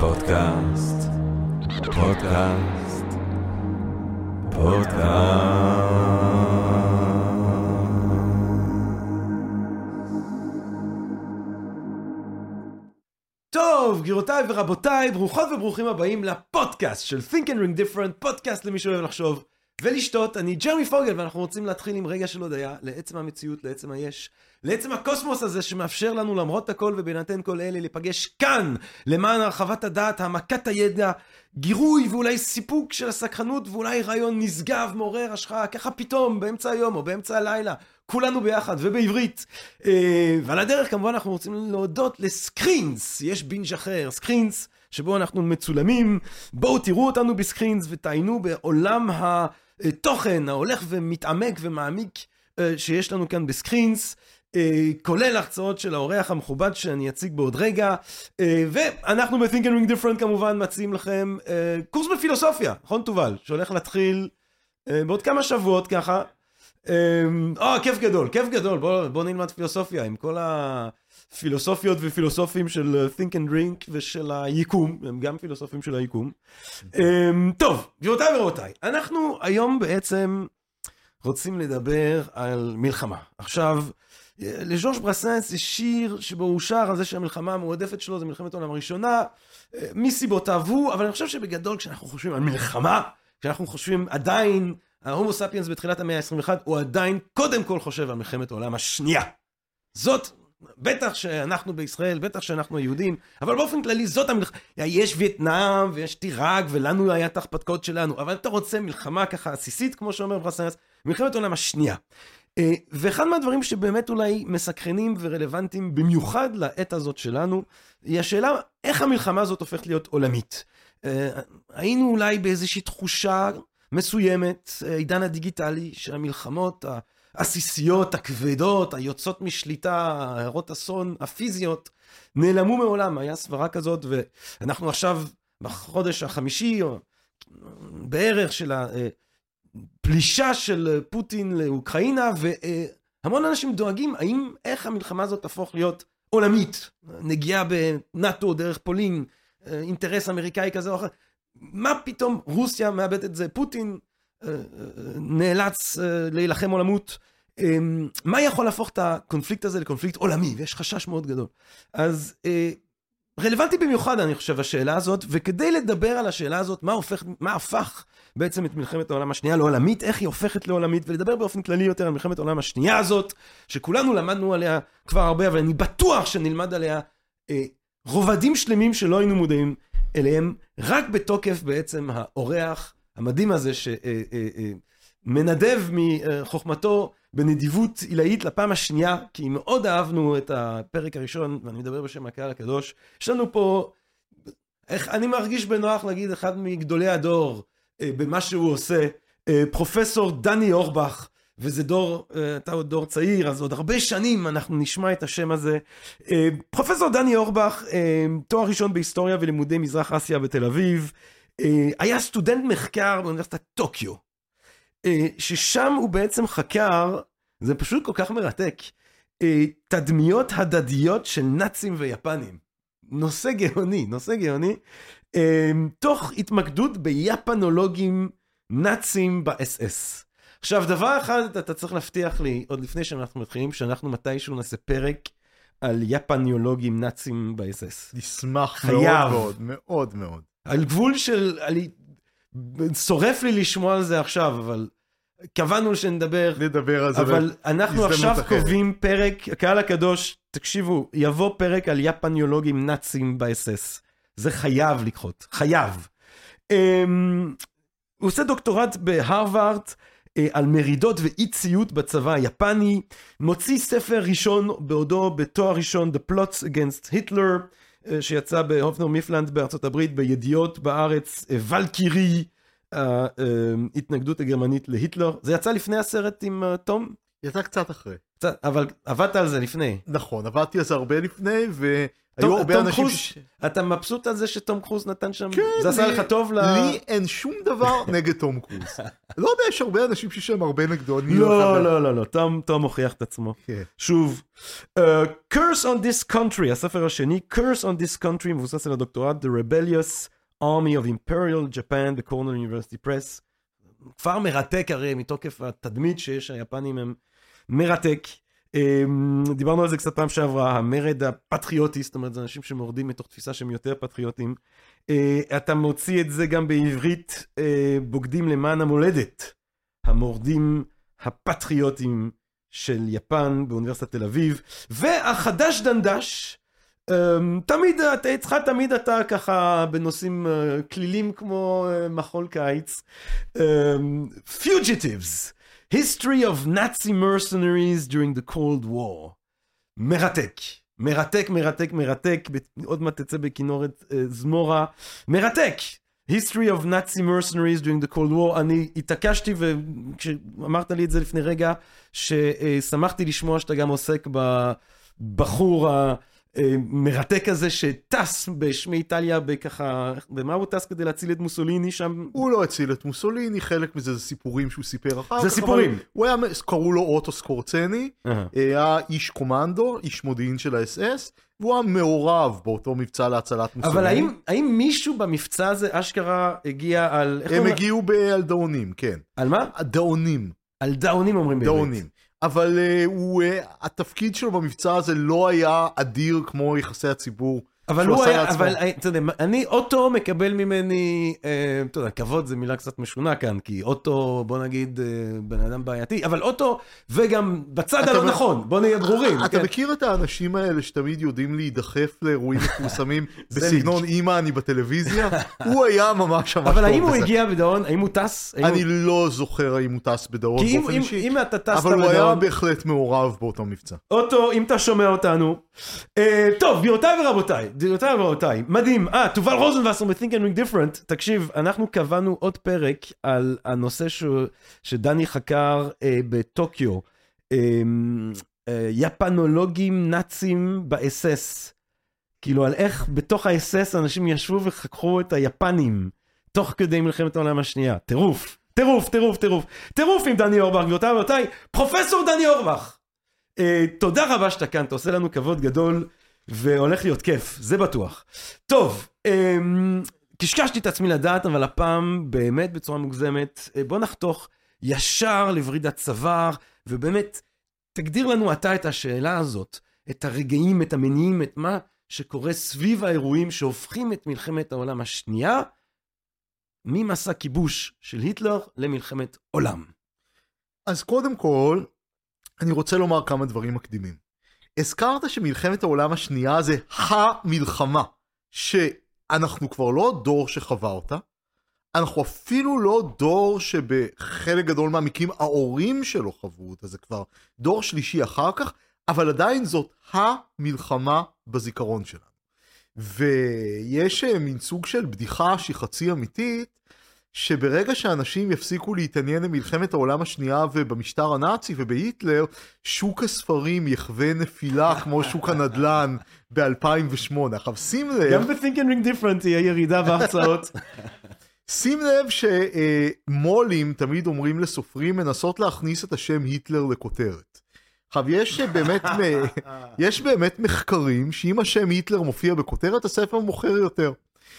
פודקאסט, פודקאסט, פודקאסט. טוב, גבירותיי ורבותיי, ברוכות וברוכים הבאים לפודקאסט של Think and Ring Different, פודקאסט למי שאוהב לחשוב ולשתות. אני ג'רמי פוגל, ואנחנו רוצים להתחיל עם רגע של הודיה לעצם המציאות, לעצם היש, לעצם הקוסמוס הזה שמאפשר לנו למרות הכל ובהינתן כל אלה להיפגש כאן למען הרחבת הדעת, העמקת הידע, גירוי ואולי סיפוק של הסקרנות ואולי רעיון נשגב, מעורר השראה, ככה פתאום באמצע היום או באמצע הלילה, כולנו ביחד ובעברית. אה, ועל הדרך כמובן אנחנו רוצים להודות לסקרינס, יש בינג' אחר, סקרינס. שבו אנחנו מצולמים, בואו תראו אותנו בסקרינס ותעיינו בעולם התוכן ההולך ומתעמק ומעמיק אה, שיש לנו כאן בסקרינס. אה, כולל הרצאות של האורח המכובד שאני אציג בעוד רגע, אה, ואנחנו ב-Think and Ring Different כמובן מציעים לכם קורס בפילוסופיה, נכון תובל? שהולך להתחיל בעוד כמה שבועות ככה. אה, כיף גדול, כיף גדול, בוא, בוא נלמד פילוסופיה עם כל הפילוסופיות ופילוסופים של Think and Drink ושל היקום, הם גם פילוסופים של היקום. טוב, גבירותיי ורבותיי, אנחנו היום בעצם רוצים לדבר על מלחמה. עכשיו, לז'וש ברסנס יש שיר שבו הוא שר על זה שהמלחמה המועדפת שלו זה מלחמת העולם הראשונה, מסיבותיו הוא, אבל אני חושב שבגדול כשאנחנו חושבים על מלחמה, כשאנחנו חושבים עדיין, ההומו ספיאנס בתחילת המאה ה-21, הוא עדיין קודם כל חושב על מלחמת העולם השנייה. זאת, בטח שאנחנו בישראל, בטח שאנחנו היהודים, אבל באופן כללי זאת המלחמה. יש וייטנאם ויש טיראק ולנו היה את ההכפתקאות שלנו, אבל אתה רוצה מלחמה ככה עסיסית, כמו שאומר ברסנס, מלחמת העולם השנייה. אה, ואחד מהדברים שבאמת אולי מסקרנים ורלוונטיים במיוחד לעת הזאת שלנו, היא השאלה איך המלחמה הזאת הופכת להיות עולמית. אה, היינו אולי באיזושהי תחושה מסוימת, אה, עידן הדיגיטלי, שהמלחמות העסיסיות, הכבדות, היוצאות משליטה, ההרות אסון, הפיזיות, נעלמו מעולם. היה סברה כזאת, ואנחנו עכשיו בחודש החמישי, או בערך של ה... פלישה של פוטין לאוקראינה, והמון אנשים דואגים האם, איך המלחמה הזאת תהפוך להיות עולמית, נגיעה בנאט"ו דרך פולין, אינטרס אמריקאי כזה או אחר. מה פתאום רוסיה מאבדת את זה? פוטין נאלץ להילחם עולמות. מה יכול להפוך את הקונפליקט הזה לקונפליקט עולמי? ויש חשש מאוד גדול. אז רלוונטי במיוחד, אני חושב, השאלה הזאת, וכדי לדבר על השאלה הזאת, מה, הופך, מה הפך בעצם את מלחמת העולם השנייה לעולמית, איך היא הופכת לעולמית, ולדבר באופן כללי יותר על מלחמת העולם השנייה הזאת, שכולנו למדנו עליה כבר הרבה, אבל אני בטוח שנלמד עליה אה, רובדים שלמים שלא היינו מודעים אליהם, רק בתוקף בעצם האורח המדהים הזה, שמנדב אה, אה, אה, מחוכמתו בנדיבות עילאית לפעם השנייה, כי מאוד אהבנו את הפרק הראשון, ואני מדבר בשם הקהל הקדוש. יש לנו פה, איך אני מרגיש בנוח להגיד, אחד מגדולי הדור במה שהוא עושה, פרופסור דני אורבך, וזה דור, אתה עוד דור צעיר, אז עוד הרבה שנים אנחנו נשמע את השם הזה. פרופסור דני אורבך, תואר ראשון בהיסטוריה ולימודי מזרח אסיה בתל אביב, היה סטודנט מחקר באוניברסיטת טוקיו. אה, ששם הוא בעצם חקר, זה פשוט כל כך מרתק, אה, תדמיות הדדיות של נאצים ויפנים. נושא גאוני, נושא גאוני, אה, תוך התמקדות ביפנולוגים נאצים באס-אס. עכשיו, דבר אחד אתה צריך להבטיח לי, עוד לפני שאנחנו מתחילים, שאנחנו מתישהו נעשה פרק על יפניולוגים נאצים באס-אס. נשמח מאוד מאוד, מאוד מאוד. על גבול של, על שורף לי לשמוע על זה עכשיו, אבל קבענו שנדבר. נדבר על זה. אבל אנחנו עכשיו אחרת. קובעים פרק, הקהל הקדוש, תקשיבו, יבוא פרק על יפניולוגים נאצים באס-אס. זה חייב לקחות, חייב. Um, הוא עושה דוקטורט בהרווארד uh, על מרידות ואי ציות בצבא היפני, מוציא ספר ראשון בעודו בתואר ראשון The Plots Against Hitler. אה, שיצא בהופנר מיפלנד בארצות הברית, בידיעות בארץ, אה, ולקירי, ההתנגדות הגרמנית להיטלר. זה יצא לפני הסרט עם אה, תום? יצא קצת אחרי. קצת, אבל עבדת על זה לפני. נכון, עבדתי על זה הרבה לפני, והיו טוב, הרבה אנשים... ש- אתה מבסוט על זה שתום קרוז נתן שם? כן, זה עשה לך טוב ל... לי אין שום דבר נגד תום קרוז. לא יודע, יש הרבה אנשים שיש להם הרבה נגדו. לא. לא, לא, לא, תום, הוכיח את עצמו. כן. שוב, uh, Curse on this country, הספר השני, Curse on this country, מבוסס על הדוקטורט, The Rebellious Army of Imperial Japan, The Cornell University Press. כפר מרתק הרי מתוקף התדמית שיש, היפנים הם מרתק. Um, דיברנו על זה קצת פעם שעברה, המרד הפטריוטי, זאת אומרת, זה אנשים שמורדים מתוך תפיסה שהם יותר פטריוטים. Uh, אתה מוציא את זה גם בעברית, uh, בוגדים למען המולדת. המורדים הפטריוטים של יפן באוניברסיטת תל אביב, והחדש דנדש, um, תמיד, אצלך תמיד אתה ככה בנושאים uh, כלילים כמו מחול קיץ. Um, Fugitives, History of Nazi Mercenaries during the Cold War. מרתק. מרתק, מרתק, מרתק, עוד מעט תצא בכינורת uh, זמורה. מרתק! History of Nazi Mercenaries during the Cold War. אני התעקשתי, וכשאמרת לי את זה לפני רגע, ששמחתי לשמוע שאתה גם עוסק בבחור המרתק הזה שטס בשמי איטליה בככה, במה הוא טס כדי להציל את מוסוליני שם? הוא לא הציל את מוסוליני, חלק מזה זה סיפורים שהוא סיפר אחר כך. זה סיפורים. הוא היה, קראו לו אוטו סקורצני, אהה. היה איש קומנדו, איש מודיעין של האס-אס, והוא היה מעורב באותו מבצע להצלת מוסוליני. אבל האם, האם מישהו במבצע הזה אשכרה הגיע על... הם הגיעו ב- על דאונים, כן. על מה? דאונים, על דאונים אומרים בעברית. דאונים. אבל uh, הוא, uh, התפקיד שלו במבצע הזה לא היה אדיר כמו יחסי הציבור. אבל הוא היה, לעצמו. אבל אתה יודע, אני, אוטו מקבל ממני, אה, אתה יודע, כבוד זה מילה קצת משונה כאן, כי אוטו, בוא נגיד, אה, בן אדם בעייתי, אבל אוטו, וגם בצד הלא מ- נכון, בוא נהיה ברורים. אתה כן. מכיר את האנשים האלה שתמיד יודעים להידחף לאירועים מפורסמים בסגנון אימא אני בטלוויזיה? הוא היה ממש ממש טוב בזה. אבל האם הוא הגיע בדאון? האם הוא טס? האם אני הוא- לא זוכר האם הוא טס בדאון אם- באופן אם- אישי, אם אתה טסת אבל הוא היה בדאון, בהחלט מעורב באותו מבצע. אוטו, אם אתה שומע אותנו. אה, טוב, גבירותיי ורבותיי, גבירותיי ורבותיי, מדהים. אה, תובל רוזנבסר מ- Think and Ring Different. תקשיב, אנחנו קבענו עוד פרק על הנושא ש... שדני חקר אה, בטוקיו. אה, אה, יפנולוגים נאצים באס-אס. כאילו, על איך בתוך האס-אס אנשים ישבו וחקרו את היפנים, תוך כדי מלחמת העולם השנייה. טירוף. טירוף, טירוף, טירוף. טירוף עם דני אורבך, גבירותיי ורבותיי, פרופסור דני אורבך. אה, תודה רבה שאתה כאן, אתה עושה לנו כבוד גדול, והולך להיות כיף, זה בטוח. טוב, אה, קשקשתי את עצמי לדעת, אבל הפעם באמת בצורה מוגזמת, אה, בוא נחתוך ישר לוורידת צוואר, ובאמת, תגדיר לנו אתה את השאלה הזאת, את הרגעים, את המניעים, את מה שקורה סביב האירועים שהופכים את מלחמת העולם השנייה, ממסע כיבוש של היטלר למלחמת עולם. אז קודם כל, אני רוצה לומר כמה דברים מקדימים. הזכרת שמלחמת העולם השנייה זה המלחמה, שאנחנו כבר לא דור שחווה אותה, אנחנו אפילו לא דור שבחלק גדול מהמקרים ההורים שלו חוו אותה, זה כבר דור שלישי אחר כך, אבל עדיין זאת המלחמה בזיכרון שלנו. ויש אה, מין סוג של בדיחה שהיא חצי אמיתית, שברגע שאנשים יפסיקו להתעניין במלחמת העולם השנייה ובמשטר הנאצי ובהיטלר, שוק הספרים יחווה נפילה כמו שוק הנדל"ן ב-2008. עכשיו שים לב, גם ב-Think and Ring Different תהיה ירידה בהרצאות. שים לב שמו"לים תמיד אומרים לסופרים מנסות להכניס את השם היטלר לכותרת. עכשיו יש באמת, יש באמת מחקרים שאם השם היטלר מופיע בכותרת הספר מוכר יותר.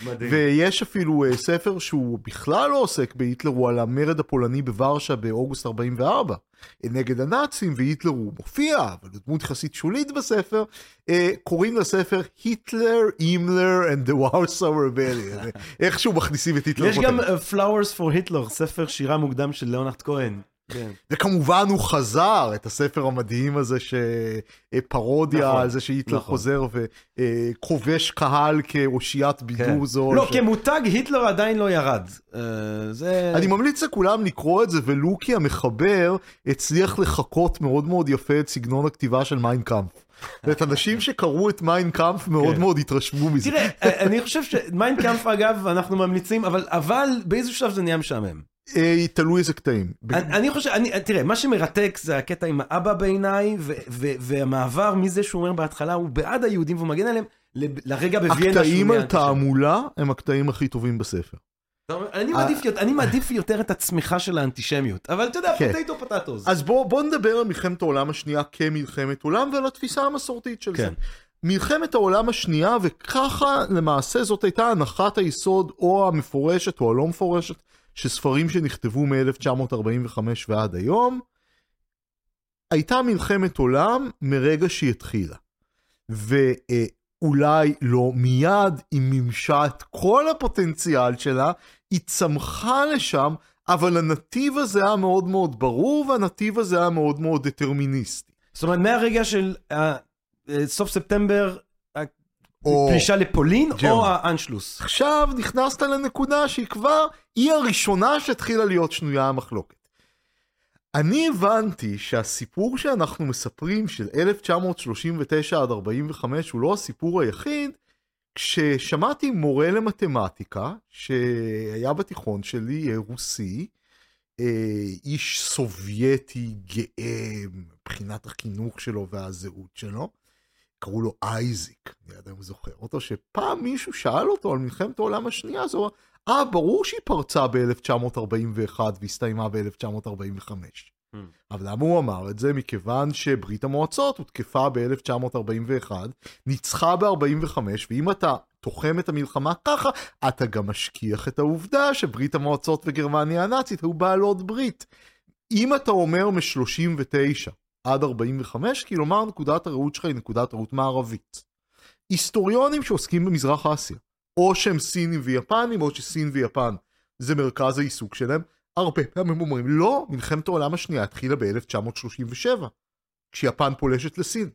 מדהים. ויש אפילו uh, ספר שהוא בכלל לא עוסק בהיטלר, הוא על המרד הפולני בוורשה באוגוסט 44, נגד הנאצים, והיטלר הוא מופיע, אבל הוא דמות יחסית שולית בספר, uh, קוראים לספר היטלר, אימלר and the Warsaw Rebellion, איכשהו מכניסים את היטלר. יש גם uh, Flowers for Hitler, ספר שירה מוקדם של ליאונרד כהן. כן. וכמובן הוא חזר את הספר המדהים הזה שפרודיה נכון, על זה שהיטלר נכון. חוזר וכובש קהל כאושיית בידור זול. לא, ש- כמותג היטלר עדיין לא ירד. אה, זה... אני ממליץ לכולם לקרוא את זה, ולו כי המחבר הצליח לחקות מאוד מאוד יפה את סגנון הכתיבה של מיינקאמפ. ואת אנשים שקראו את מיינקאמפ מאוד כן. מאוד התרשמו מזה. תראה, אה, אני חושב שמיינקאמפ אגב, אנחנו ממליצים, אבל אבל באיזשהו שלב זה נהיה משעמם. אה, תלוי איזה קטעים. אני חושב, אני, תראה, מה שמרתק זה הקטע עם האבא בעיניי, והמעבר מזה שהוא אומר בהתחלה, הוא בעד היהודים והוא מגן עליהם, לרגע בוויינה שהוא הקטעים על. תעמולה הם הקטעים הכי טובים בספר. אני מעדיף יותר- אני מעדיף יותר את הצמיחה של האנטישמיות, אבל אתה יודע, כן. פוטטו פוטטוס. אז בוא, בוא נדבר על מלחמת העולם השנייה כמלחמת עולם ועל התפיסה המסורתית של כן. זה. מלחמת העולם השנייה, וככה למעשה זאת הייתה הנחת היסוד או המפורשת או הלא מפורשת של ספרים שנכתבו מ-1945 ועד היום, הייתה מלחמת עולם מרגע שהיא התחילה. ואולי לא מיד היא מימשה את כל הפוטנציאל שלה, היא צמחה לשם, אבל הנתיב הזה היה מאוד מאוד ברור, והנתיב הזה היה מאוד מאוד דטרמיניסטי. זאת אומרת, מהרגע של אה, אה, סוף ספטמבר, או- פלישה לפולין, ג'רמי. או האנשלוס. עכשיו נכנסת לנקודה שהיא כבר, היא הראשונה שהתחילה להיות שנויה המחלוקת. אני הבנתי שהסיפור שאנחנו מספרים של 1939 עד 45 הוא לא הסיפור היחיד, כששמעתי מורה למתמטיקה שהיה בתיכון שלי, אה, רוסי, אה, איש סובייטי גאה מבחינת החינוך שלו והזהות שלו, קראו לו אייזיק, אני עדיין זוכר אותו, שפעם מישהו שאל אותו על מלחמת העולם השנייה, אז הוא אמר, אה, ברור שהיא פרצה ב-1941 והסתיימה ב-1945. Hmm. אבל למה הוא אמר את זה? מכיוון שברית המועצות הותקפה ב-1941, ניצחה ב-45, ואם אתה תוחם את המלחמה ככה, אתה גם משכיח את העובדה שברית המועצות וגרמניה הנאצית היו בעלות ברית. אם אתה אומר מ-39 עד 45, כלומר נקודת הראות שלך היא נקודת ראות מערבית. היסטוריונים שעוסקים במזרח אסיה, או שהם סינים ויפנים, או שסין ויפן זה מרכז העיסוק שלהם, הרבה פעמים אומרים, לא, מלחמת העולם השנייה התחילה ב-1937, כשיפן פולשת לסין.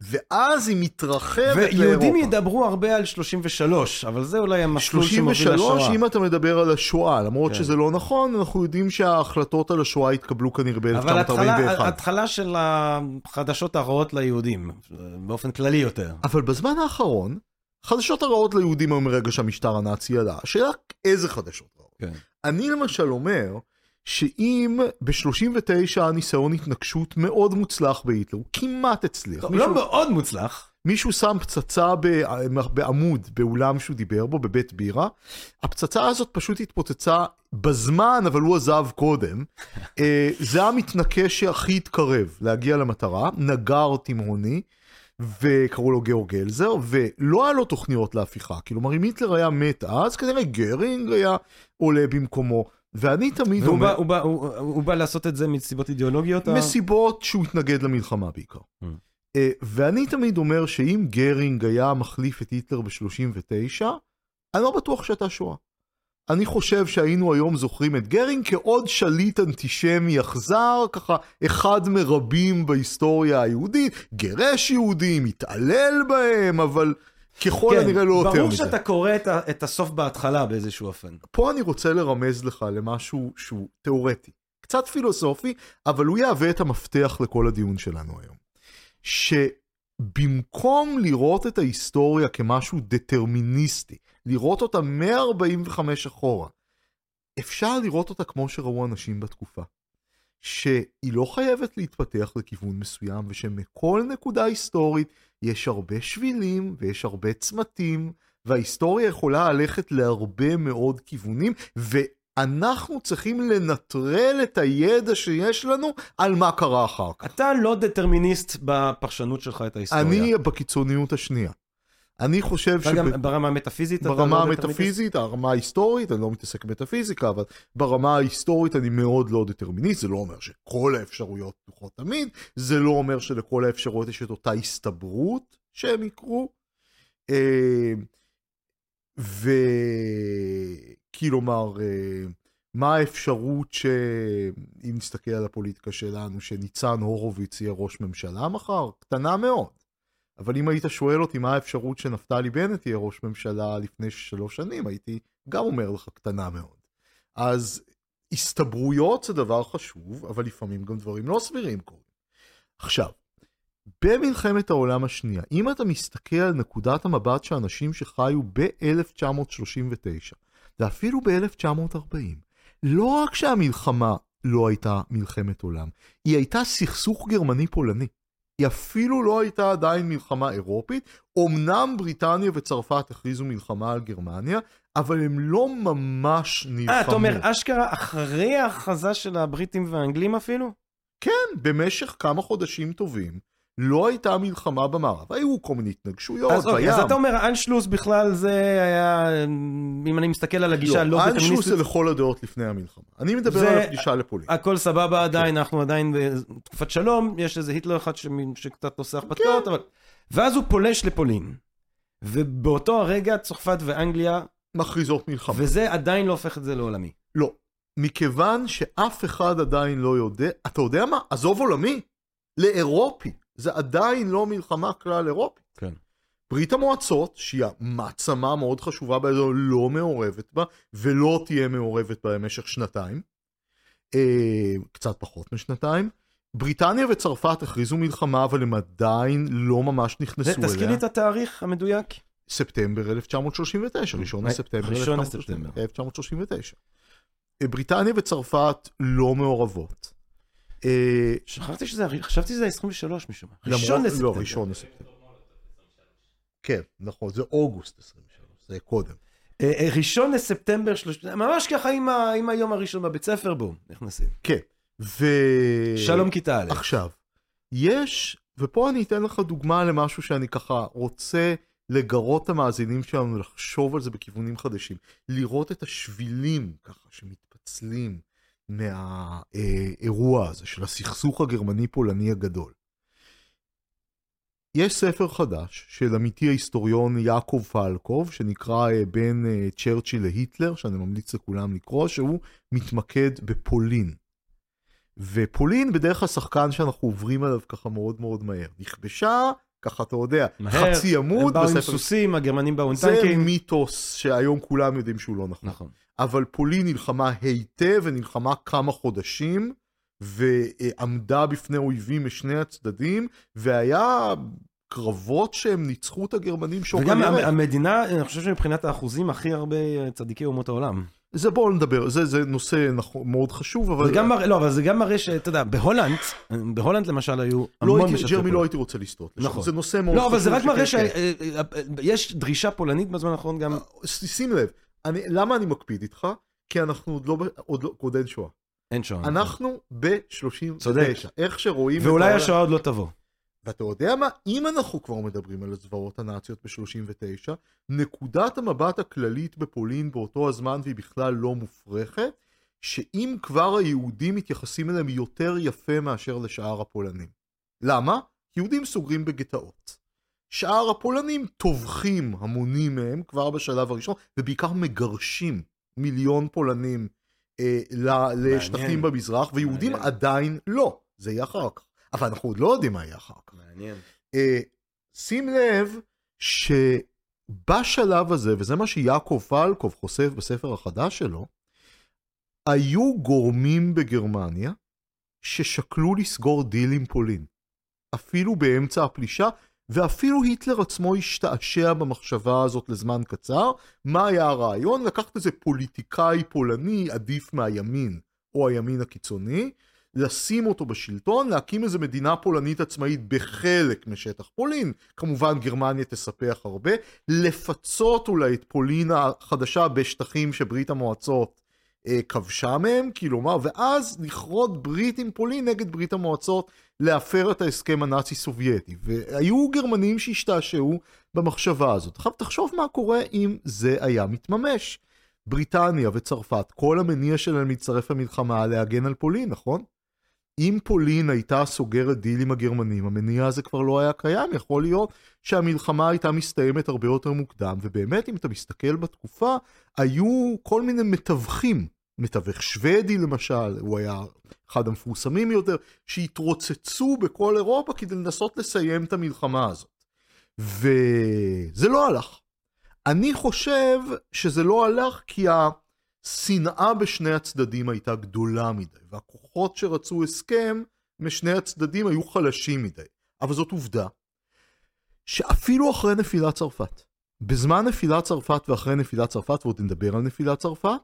ואז היא מתרחבת לאירופה. ויהודים ידברו הרבה על 33, אבל זה אולי המסלול שמוביל 33, לשואה. אם אתה מדבר על השואה, למרות כן. שזה לא נכון, אנחנו יודעים שההחלטות על השואה התקבלו כנראה אבל התחלה, ב-1941. התחלה של החדשות הרעות ליהודים, באופן כללי יותר. אבל בזמן האחרון, חדשות הרעות ליהודים היו מרגע שהמשטר הנאצי עלה. השאלה איזה חדשות רעות. כן. אני למשל אומר, שאם ב-39 היה ניסיון התנגשות מאוד מוצלח בהיטלר, הוא כמעט הצליח. טוב, מישהו, לא מאוד מוצלח. מישהו שם פצצה בעמוד באולם שהוא דיבר בו, בבית בירה. הפצצה הזאת פשוט התפוצצה בזמן, אבל הוא עזב קודם. אה, זה המתנקש שהכי התקרב להגיע למטרה, נגר תימהוני. וקראו לו גאורג גלזר, ולא היה לו תוכניות להפיכה. כלומר, אם היטלר היה מת אז, כנראה גרינג היה עולה במקומו. ואני תמיד והוא אומר... בא, הוא, בא, הוא, הוא בא לעשות את זה מסיבות אידיאולוגיות? מסיבות שהוא התנגד למלחמה בעיקר. Mm. אה, ואני תמיד אומר שאם גרינג היה מחליף את היטלר ב-39, אני לא בטוח שהייתה שואה. אני חושב שהיינו היום זוכרים את גרינג כעוד שליט אנטישמי אכזר, ככה אחד מרבים בהיסטוריה היהודית, גירש יהודים, התעלל בהם, אבל ככל כן, הנראה לא יותר ברור מזה. שאתה קורא את, את הסוף בהתחלה באיזשהו אופן. פה אני רוצה לרמז לך למשהו שהוא תיאורטי, קצת פילוסופי, אבל הוא יהווה את המפתח לכל הדיון שלנו היום. שבמקום לראות את ההיסטוריה כמשהו דטרמיניסטי, לראות אותה 145 אחורה, אפשר לראות אותה כמו שראו אנשים בתקופה. שהיא לא חייבת להתפתח לכיוון מסוים, ושמכל נקודה היסטורית יש הרבה שבילים ויש הרבה צמתים, וההיסטוריה יכולה ללכת להרבה מאוד כיוונים, ואנחנו צריכים לנטרל את הידע שיש לנו על מה קרה אחר כך. אתה לא דטרמיניסט בפרשנות שלך את ההיסטוריה. אני בקיצוניות השנייה. אני חושב אתה גם ברמה המטאפיזית ברמה לא? המטאפיזית, הרמה ההיסטורית, אני לא מתעסק במטאפיזיקה, אבל ברמה ההיסטורית אני מאוד לא דטרמיניסט, זה לא אומר שכל האפשרויות פתוחות תמיד, זה לא אומר שלכל האפשרויות יש את אותה הסתברות שהם יקרו. אה, וכלומר, אה, מה האפשרות שאם נסתכל על הפוליטיקה שלנו, שניצן הורוביץ יהיה ראש ממשלה מחר? קטנה מאוד. אבל אם היית שואל אותי מה האפשרות שנפתלי בנט יהיה ראש ממשלה לפני שלוש שנים, הייתי גם אומר לך קטנה מאוד. אז הסתברויות זה דבר חשוב, אבל לפעמים גם דברים לא סבירים קורים. עכשיו, במלחמת העולם השנייה, אם אתה מסתכל על נקודת המבט של אנשים שחיו ב-1939, ואפילו ב-1940, לא רק שהמלחמה לא הייתה מלחמת עולם, היא הייתה סכסוך גרמני-פולני. היא אפילו לא הייתה עדיין מלחמה אירופית. אמנם בריטניה וצרפת הכריזו מלחמה על גרמניה, אבל הם לא ממש נלחמו. אה, אתה אומר, אשכרה אחרי ההכרזה של הבריטים והאנגלים אפילו? כן, במשך כמה חודשים טובים, לא הייתה מלחמה במערב. היו כל מיני התנגשויות אז, אוקיי, בים. אז אתה אומר, אנשלוס בכלל זה היה, אם אני מסתכל על הגישה הלא לא, אנשלוס דטרמיניסטית, זה לכל הדעות לפני המלחמה. אני מדבר זה- על הפגישה לפולין. הכל סבבה עדיין, אנחנו עדיין בתקופת שלום, יש איזה היטלר אחד שמ- שקצת עושה הרפתקאות, אבל... ואז הוא פולש לפולין. ובאותו הרגע צרפת ואנגליה, מכריזות מלחמה. וזה עדיין לא הופך את זה לעולמי. לא. מכיוון שאף אחד עדיין לא יודע, אתה יודע מה? עזוב עולמי, לאירופי. זה עדיין לא מלחמה כלל אירופית. כן. ברית המועצות, שהיא המעצמה מאוד חשובה באזור, לא מעורבת בה, ולא תהיה מעורבת בה במשך שנתיים. אה, קצת פחות משנתיים. בריטניה וצרפת הכריזו מלחמה, אבל הם עדיין לא ממש נכנסו אליה. תזכיר לי את התאריך המדויק. ספטמבר 1939, ראשון אה, לספטמבר ראשון 1939. 1939. אה, בריטניה וצרפת לא מעורבות. אה, שכחתי שזה, חשבתי שזה 23 משום מה. ראשון לא, לספטמבר. ראשון לספטמבר. כן, נכון, זה אוגוסט 23, זה קודם. אה, אה, ראשון לספטמבר, ממש ככה עם היום הראשון בבית ספר, בום, נכנסים. כן, ו... שלום כיתה א'. עכשיו, יש, ופה אני אתן לך דוגמה למשהו שאני ככה רוצה לגרות את המאזינים שלנו לחשוב על זה בכיוונים חדשים. לראות את השבילים ככה שמתפצלים מהאירוע הזה של הסכסוך הגרמני-פולני הגדול. יש ספר חדש של עמיתי ההיסטוריון יעקב פלקוב, שנקרא אה, בין אה, צ'רצ'יל להיטלר, שאני ממליץ לכולם לקרוא, שהוא מתמקד בפולין. ופולין בדרך כלל שחקן שאנחנו עוברים עליו ככה מאוד מאוד מהר. נכבשה, ככה אתה יודע, מהר, חצי הם עמוד באו עם בספר. סוסים, הגרמנים באו עם זה טנקים. מיתוס שהיום כולם יודעים שהוא לא נכון. נכון. אבל פולין נלחמה היטב ונלחמה כמה חודשים, ועמדה בפני אויבים משני הצדדים, והיה קרבות שהם ניצחו את הגרמנים שוק וגם. המ- המדינה, אני חושב שמבחינת האחוזים, הכי הרבה אה, צדיקי אומות העולם. זה בואו נדבר, זה, זה נושא נכון, מאוד חשוב, אבל... זה גם מראה, לא, אבל זה גם מראה שאתה יודע, בהולנד, בהולנד למשל היו לא המון הייתי, משתפי ג'רמי. לא הייתי רוצה לסטות. נכון. זה נושא מאוד לא, חשוב. אבל זה רק מראה כן. שיש דרישה פולנית בזמן האחרון גם... שים לב, אני, למה אני מקפיד איתך? כי אנחנו עוד לא, עוד לא, עוד אין שואה. אין שואה. אנחנו ב-39. צודק. איך שרואים... ואולי השואה עוד לא תבוא. ואתה יודע מה? אם אנחנו כבר מדברים על הזוועות הנאציות ב-39, נקודת המבט הכללית בפולין באותו הזמן, והיא בכלל לא מופרכת, שאם כבר היהודים מתייחסים אליהם יותר יפה מאשר לשאר הפולנים. למה? יהודים סוגרים בגטאות. שאר הפולנים טובחים המונים מהם כבר בשלב הראשון, ובעיקר מגרשים מיליון פולנים אה, ל- לשטחים במזרח, ויהודים מעניין. עדיין לא. זה יהיה אחר כך. אבל אנחנו עוד לא יודעים מה יהיה אחר כך. מעניין. אה, שים לב שבשלב הזה, וזה מה שיעקב פלקוב חושף בספר החדש שלו, היו גורמים בגרמניה ששקלו לסגור דיל עם פולין. אפילו באמצע הפלישה, ואפילו היטלר עצמו השתעשע במחשבה הזאת לזמן קצר. מה היה הרעיון? לקחת איזה פוליטיקאי פולני עדיף מהימין, או הימין הקיצוני, לשים אותו בשלטון, להקים איזה מדינה פולנית עצמאית בחלק משטח פולין, כמובן גרמניה תספח הרבה, לפצות אולי את פולין החדשה בשטחים שברית המועצות כבשה מהם, כלומר, ואז לכרות ברית עם פולין נגד ברית המועצות, להפר את ההסכם הנאצי-סובייטי. והיו גרמנים שהשתעשעו במחשבה הזאת. עכשיו תחשוב מה קורה אם זה היה מתממש. בריטניה וצרפת, כל המניע שלהם להצטרף למלחמה להגן על פולין, נכון? אם פולין הייתה סוגרת דיל עם הגרמנים, המניע הזה כבר לא היה קיים, יכול להיות שהמלחמה הייתה מסתיימת הרבה יותר מוקדם, ובאמת אם אתה מסתכל בתקופה, היו כל מיני מתווכים, מתווך שוודי למשל, הוא היה אחד המפורסמים יותר, שהתרוצצו בכל אירופה כדי לנסות לסיים את המלחמה הזאת. וזה לא הלך. אני חושב שזה לא הלך כי השנאה בשני הצדדים הייתה גדולה מדי, והכוחות שרצו הסכם משני הצדדים היו חלשים מדי. אבל זאת עובדה, שאפילו אחרי נפילת צרפת, בזמן נפילת צרפת ואחרי נפילת צרפת, ועוד נדבר על נפילת צרפת,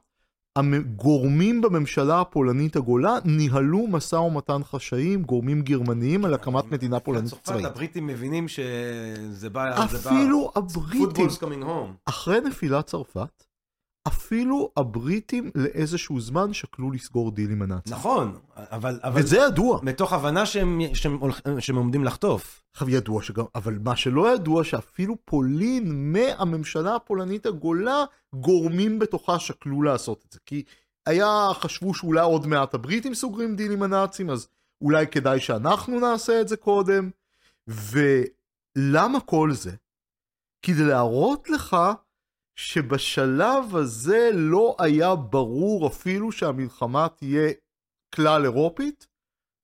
הגורמים בממשלה הפולנית הגולה ניהלו משא ומתן חשאיים, גורמים גרמניים, על הקמת מדינה פולנית צרפת, צבאית. הבריטים מבינים שזה בא... אפילו הבריטים. אחרי נפילת צרפת, אפילו הבריטים לאיזשהו זמן שקלו לסגור דיל עם הנאצים. נכון, אבל... אבל... וזה ידוע. מתוך הבנה שהם, שהם, עומדים לחטוף. עכשיו ידוע שגם, אבל מה שלא ידוע שאפילו פולין מהממשלה הפולנית הגולה, גורמים בתוכה שקלו לעשות את זה. כי היה, חשבו שאולי עוד מעט הבריטים סוגרים דיל עם הנאצים, אז אולי כדאי שאנחנו נעשה את זה קודם. ולמה כל זה? כדי להראות לך שבשלב הזה לא היה ברור אפילו שהמלחמה תהיה כלל אירופית,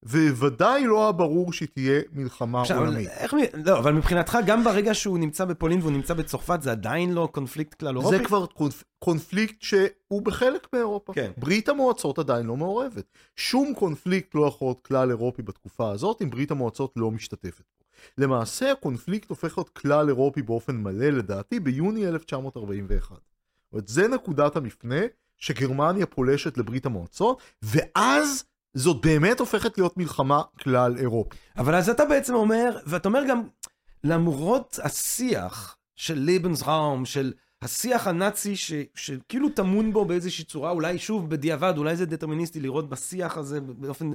וודאי לא היה ברור שהיא תהיה מלחמה עכשיו, עולמית. איך, לא, אבל מבחינתך, גם ברגע שהוא נמצא בפולין והוא נמצא בצרפת, זה עדיין לא קונפליקט כלל אירופי? זה כבר קונפ... קונפליקט שהוא בחלק מאירופה. כן. ברית המועצות עדיין לא מעורבת. שום קונפליקט לא יכול להיות כלל אירופי בתקופה הזאת אם ברית המועצות לא משתתפת. למעשה הקונפליקט הופך להיות כלל אירופי באופן מלא לדעתי ביוני 1941. זאת אומרת, זה נקודת המפנה שגרמניה פולשת לברית המועצות, ואז זאת באמת הופכת להיות מלחמה כלל אירופית. אבל אז אתה בעצם אומר, ואתה אומר גם, למרות השיח של ליבנסראום, של השיח הנאצי ש, שכאילו טמון בו באיזושהי צורה, אולי שוב בדיעבד, אולי זה דטרמיניסטי לראות בשיח הזה באופן,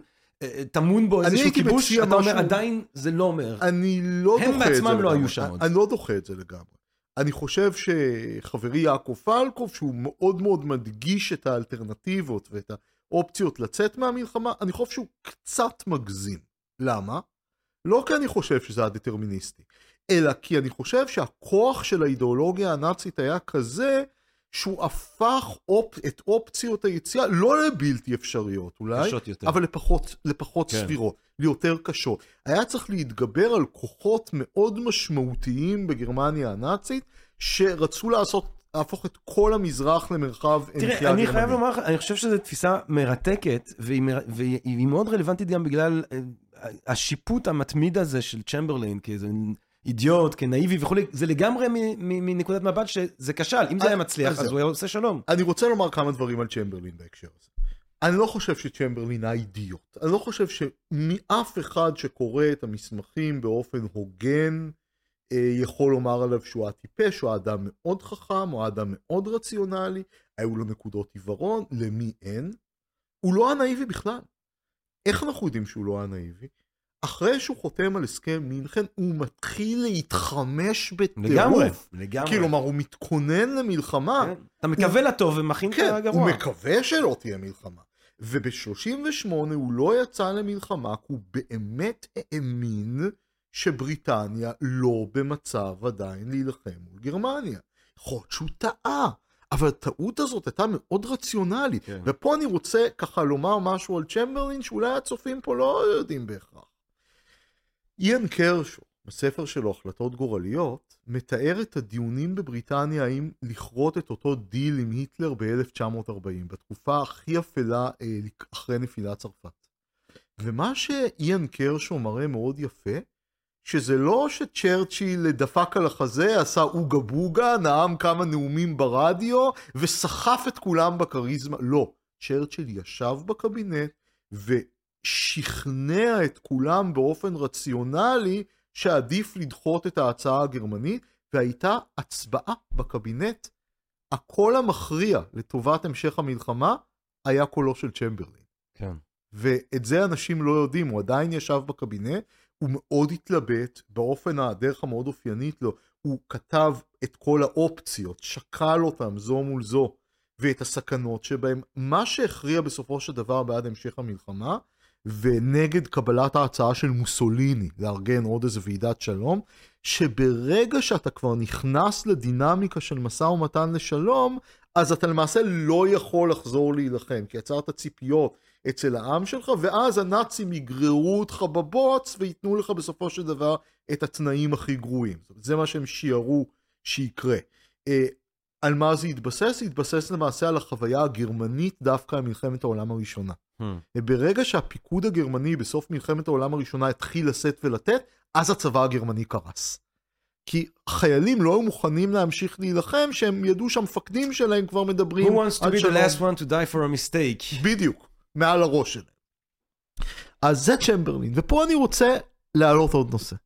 טמון בו איזשהו כיבוש, אתה אומר משהו- עדיין זה לא אומר. אני לא הם דוחה את זה בעצמם לא. היו שם עוד. אני לא דוחה את זה לגמרי. אני חושב שחברי יעקב פלקוב, שהוא מאוד מאוד מדגיש את האלטרנטיבות ואת האופציות לצאת מהמלחמה, אני חושב שהוא קצת מגזים. למה? לא כי אני חושב שזה היה דטרמיניסטי, אלא כי אני חושב שהכוח של האידיאולוגיה הנאצית היה כזה שהוא הפך אופ... את אופציות היציאה לא לבלתי אפשריות אולי, קשות יותר. אבל לפחות, לפחות כן. סבירות, ליותר קשות. היה צריך להתגבר על כוחות מאוד משמעותיים בגרמניה הנאצית, שרצו לעשות, להפוך את כל המזרח למרחב תראה, מחיה אני חייב גרמנית. לומר לך, אני חושב שזו תפיסה מרתקת, והיא. והיא מאוד רלוונטית גם בגלל אה, השיפוט המתמיד הזה של צ'מברליין, כאיזה אידיוט, כנאיבי וכולי, זה לגמרי מנקודת מבט שזה כשל. אם זה היה מצליח, אז. הוא היה עושה שלום. אני רוצה לומר כמה דברים על צ'מברלין בהקשר הזה. אני לא חושב שצ'מברלין היה אידיוט. אני לא חושב שמאף אחד שקורא את המסמכים באופן הוגן אה, יכול לומר עליו שהוא היה טיפש, הוא היה אדם מאוד חכם, הוא היה אדם מאוד רציונלי, היו לו נקודות עיוורון, למי אין. הוא לא היה נאיבי בכלל. איך אנחנו יודעים שהוא לא היה נאיבי? אחרי שהוא חותם על הסכם מינכן, הוא מתחיל להתחמש בטירוף. לגמרי, לגמרי. כלומר, הוא מתכונן למלחמה. כן. אתה מקווה לטוב ומכין את כן, הגרוע. הוא מקווה שלא תהיה מלחמה. וב-38 הוא לא יצא למלחמה, כי הוא באמת האמין שבריטניה לא במצב עדיין להילחם מול גרמניה. יכול להיות שהוא טעה, אבל הטעות הזאת הייתה מאוד רציונלית. כן. ופה אני רוצה ככה לומר משהו על צ'מברלין, שאולי הצופים פה לא יודעים בהכרח. איאן קרשו, בספר שלו החלטות גורליות, מתאר את הדיונים בבריטניה האם לכרות את אותו דיל עם היטלר ב-1940, בתקופה הכי אפלה אה, אחרי נפילת צרפת. ומה שאיאן קרשו מראה מאוד יפה, שזה לא שצ'רצ'יל דפק על החזה, עשה אוגה בוגה, נאם כמה נאומים ברדיו, וסחף את כולם בכריזמה. לא, צ'רצ'יל ישב בקבינט ושכנע את כולם באופן רציונלי שעדיף לדחות את ההצעה הגרמנית, והייתה הצבעה בקבינט. הקול המכריע לטובת המשך המלחמה היה קולו של צ'מברלין. כן. ואת זה אנשים לא יודעים, הוא עדיין ישב בקבינט, הוא מאוד התלבט, באופן הדרך המאוד אופיינית לו, הוא כתב את כל האופציות, שקל אותם זו מול זו, ואת הסכנות שבהם. מה שהכריע בסופו של דבר בעד המשך המלחמה, ונגד קבלת ההצעה של מוסוליני לארגן עוד איזה ועידת שלום, שברגע שאתה כבר נכנס לדינמיקה של משא ומתן לשלום, אז אתה למעשה לא יכול לחזור להילחם, כי יצרת ציפיות אצל העם שלך, ואז הנאצים יגררו אותך בבוץ וייתנו לך בסופו של דבר את התנאים הכי גרועים. זה מה שהם שיערו שיקרה. אה, על מה זה התבסס? התבסס למעשה על החוויה הגרמנית דווקא במלחמת העולם הראשונה. Hmm. וברגע שהפיקוד הגרמני בסוף מלחמת העולם הראשונה התחיל לשאת ולתת, אז הצבא הגרמני קרס. כי חיילים לא היו מוכנים להמשיך להילחם, שהם ידעו שהמפקדים שלהם כבר Who מדברים wants to be the last one to die for a mistake? בדיוק, מעל הראש שלהם. אז זה צ'מברלין, ופה אני רוצה להעלות עוד נושא.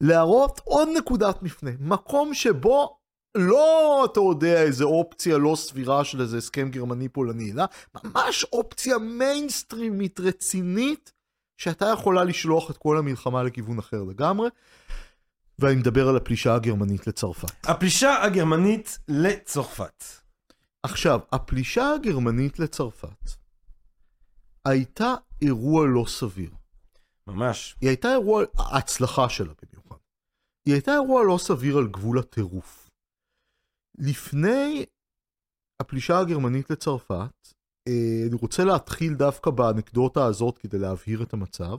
להראות עוד נקודת מפנה, מקום שבו לא, אתה יודע, איזה אופציה לא סבירה של איזה הסכם גרמני-פולני, אלא ממש אופציה מיינסטרימית רצינית, שהייתה יכולה לשלוח את כל המלחמה לכיוון אחר לגמרי, ואני מדבר על הפלישה הגרמנית לצרפת. הפלישה הגרמנית לצרפת. עכשיו, הפלישה הגרמנית לצרפת הייתה אירוע לא סביר. ממש. היא הייתה אירוע, ההצלחה שלה במיוחד. היא הייתה אירוע לא סביר על גבול הטירוף. לפני הפלישה הגרמנית לצרפת, אה, אני רוצה להתחיל דווקא באנקדוטה הזאת כדי להבהיר את המצב.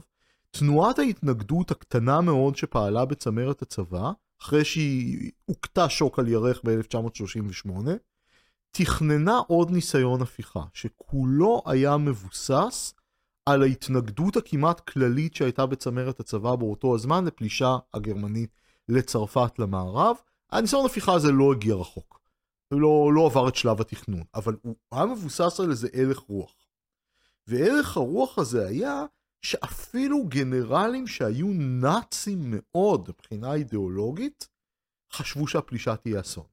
תנועת ההתנגדות הקטנה מאוד שפעלה בצמרת הצבא, אחרי שהיא הוכתה שוק על ירך ב-1938, תכננה עוד ניסיון הפיכה, שכולו היה מבוסס על ההתנגדות הכמעט כללית שהייתה בצמרת הצבא באותו הזמן לפלישה הגרמנית לצרפת למערב. הניסיון הפיכה הזה לא הגיע רחוק. הוא לא, לא עבר את שלב התכנון, אבל הוא היה מבוסס על איזה הלך רוח. והלך הרוח הזה היה שאפילו גנרלים שהיו נאצים מאוד מבחינה אידיאולוגית, חשבו שהפלישה תהיה אסון.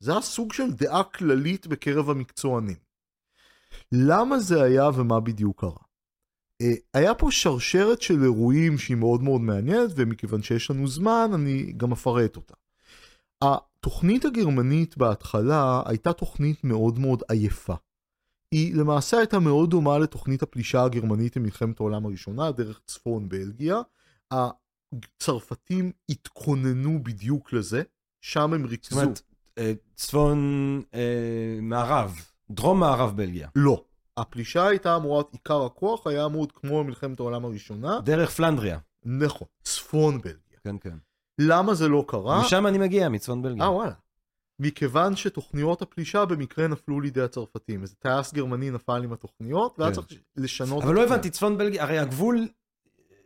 זה היה סוג של דעה כללית בקרב המקצוענים. למה זה היה ומה בדיוק קרה? אה, היה פה שרשרת של אירועים שהיא מאוד מאוד מעניינת, ומכיוון שיש לנו זמן, אני גם אפרט אותה. התוכנית הגרמנית בהתחלה הייתה תוכנית מאוד מאוד עייפה. היא למעשה הייתה מאוד דומה לתוכנית הפלישה הגרמנית במלחמת העולם הראשונה, דרך צפון בלגיה. הצרפתים התכוננו בדיוק לזה, שם הם זאת ריכזו. אומרת, אה, צפון אה, מערב, דרום מערב בלגיה. לא. הפלישה הייתה אמורה, עיקר הכוח היה אמור כמו במלחמת העולם הראשונה. דרך פלנדריה. נכון, צפון בלגיה. כן, כן. למה זה לא קרה? משם אני מגיע, מצפון בלגיה. אה וואלה. מכיוון שתוכניות הפלישה במקרה נפלו לידי הצרפתים. איזה טייס גרמני נפל עם התוכניות, והיה כן. צריך לשנות... אבל לא. הבנתי, צפון בלגיה, הרי הגבול,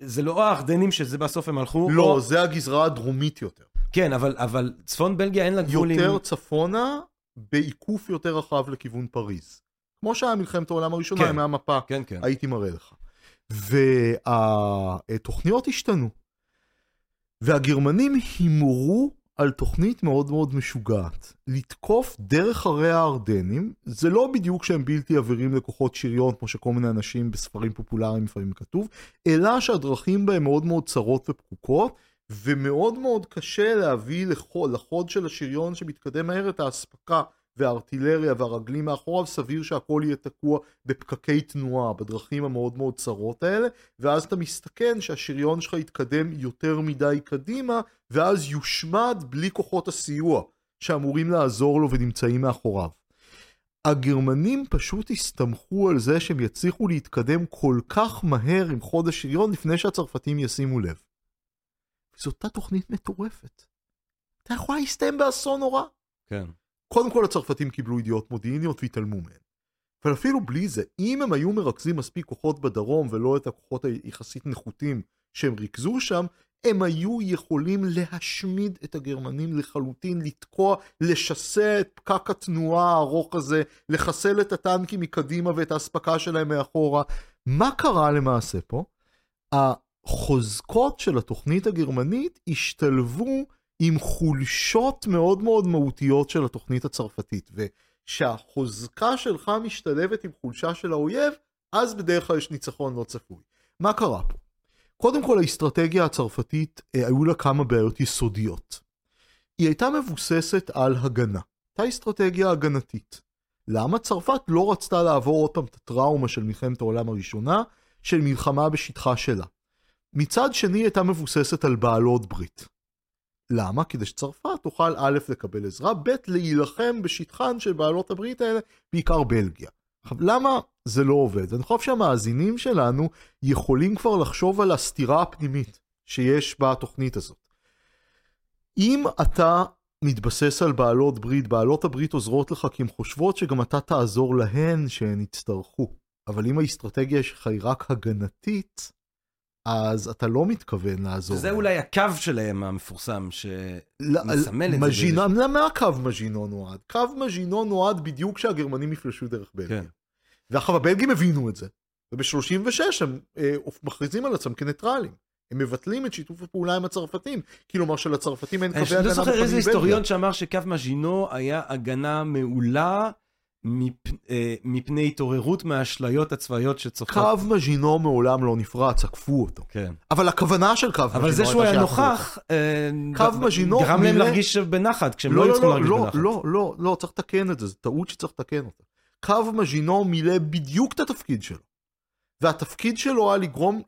זה לא הארדנים שזה בסוף הם הלכו. לא, או- זה הגזרה הדרומית יותר. כן, אבל, אבל צפון בלגיה אין לה גבול עם... יותר צפונה, בעיקוף יותר רחב לכיוון פריז. כמו שהיה מלחמת העולם הראשונה, כן. עם המפה, כן, כן. הייתי מראה לך. והתוכניות השתנו. והגרמנים הימרו על תוכנית מאוד מאוד משוגעת. לתקוף דרך הרי הארדנים, זה לא בדיוק שהם בלתי עבירים לכוחות שריון, כמו שכל מיני אנשים בספרים פופולריים לפעמים כתוב, אלא שהדרכים בהם מאוד מאוד צרות ופקוקות, ומאוד מאוד קשה להביא לחוד, לחוד של השריון שמתקדם מהר את האספקה והארטילריה והרגלים מאחוריו, סביר שהכל יהיה תקוע בפקקי תנועה, בדרכים המאוד מאוד צרות האלה, ואז אתה מסתכן שהשריון שלך יתקדם יותר מדי קדימה, ואז יושמד בלי כוחות הסיוע שאמורים לעזור לו ונמצאים מאחוריו. הגרמנים פשוט הסתמכו על זה שהם יצליחו להתקדם כל כך מהר עם חוד השריון לפני שהצרפתים ישימו לב. זו אותה תוכנית מטורפת. אתה יכול להסתיים באסון נורא. כן. קודם כל הצרפתים קיבלו ידיעות מודיעיניות והתעלמו מהן. אבל אפילו בלי זה, אם הם היו מרכזים מספיק כוחות בדרום ולא את הכוחות היחסית נחותים שהם ריכזו שם, הם היו יכולים להשמיד את הגרמנים לחלוטין, לתקוע, לשסע את פקק התנועה הארוך הזה, לחסל את הטנקים מקדימה ואת האספקה שלהם מאחורה. מה קרה למעשה פה? החוזקות של התוכנית הגרמנית השתלבו עם חולשות מאוד מאוד מהותיות של התוכנית הצרפתית, וכשהחוזקה שלך משתלבת עם חולשה של האויב, אז בדרך כלל יש ניצחון לא צפוי. מה קרה פה? קודם כל האסטרטגיה הצרפתית, אה, היו לה כמה בעיות יסודיות. היא הייתה מבוססת על הגנה. הייתה אסטרטגיה הגנתית. למה? צרפת לא רצתה לעבור עוד פעם את הטראומה של מלחמת העולם הראשונה, של מלחמה בשטחה שלה. מצד שני הייתה מבוססת על בעלות ברית. למה? כדי שצרפת תוכל א' לקבל עזרה, ב' להילחם בשטחן של בעלות הברית האלה, בעיקר בלגיה. עכשיו, למה זה לא עובד? אני חושב שהמאזינים שלנו יכולים כבר לחשוב על הסתירה הפנימית שיש בתוכנית הזאת. אם אתה מתבסס על בעלות ברית, בעלות הברית עוזרות לך כי הן חושבות שגם אתה תעזור להן שהן יצטרכו. אבל אם האסטרטגיה שלך היא רק הגנתית, אז אתה לא מתכוון לעזור. שזה אולי הקו שלהם המפורסם, ש... לא, מסמל את זה מז'ינו, למה קו מז'ינו נועד? קו מז'ינו נועד בדיוק כשהגרמנים יפלשו דרך בלגיה. כן. ואחר הבלגים הבינו את זה, וב-36 הם אה, מכריזים על עצמם כניטרלים. הם מבטלים את שיתוף הפעולה עם הצרפתים, כלומר שלצרפתים אין אני קווי לא הגנה זוכר איזה היסטוריון. שאמר שקו מז'ינו היה הגנה מעולה מפ- אה, מפני התעוררות מהאשליות הצבאיות שצופות. קו מז'ינו מעולם לא נפרץ, עקפו אותו. כן. אבל הכוונה של קו מז'ינו אבל זה שהוא היה. נוכח, אה, קו ג- מז'ינו גרם להם להרגיש בנחת, כשהם לא, לא היו לא, צריכים לא, להרגיש לא, בנחת. לא, לא, לא, צריך לתקן את זה, זו טעות שצריך לתקן אותה. קו מז'ינו מילא בדיוק את התפקיד שלו. והתפקיד שלו היה לגרום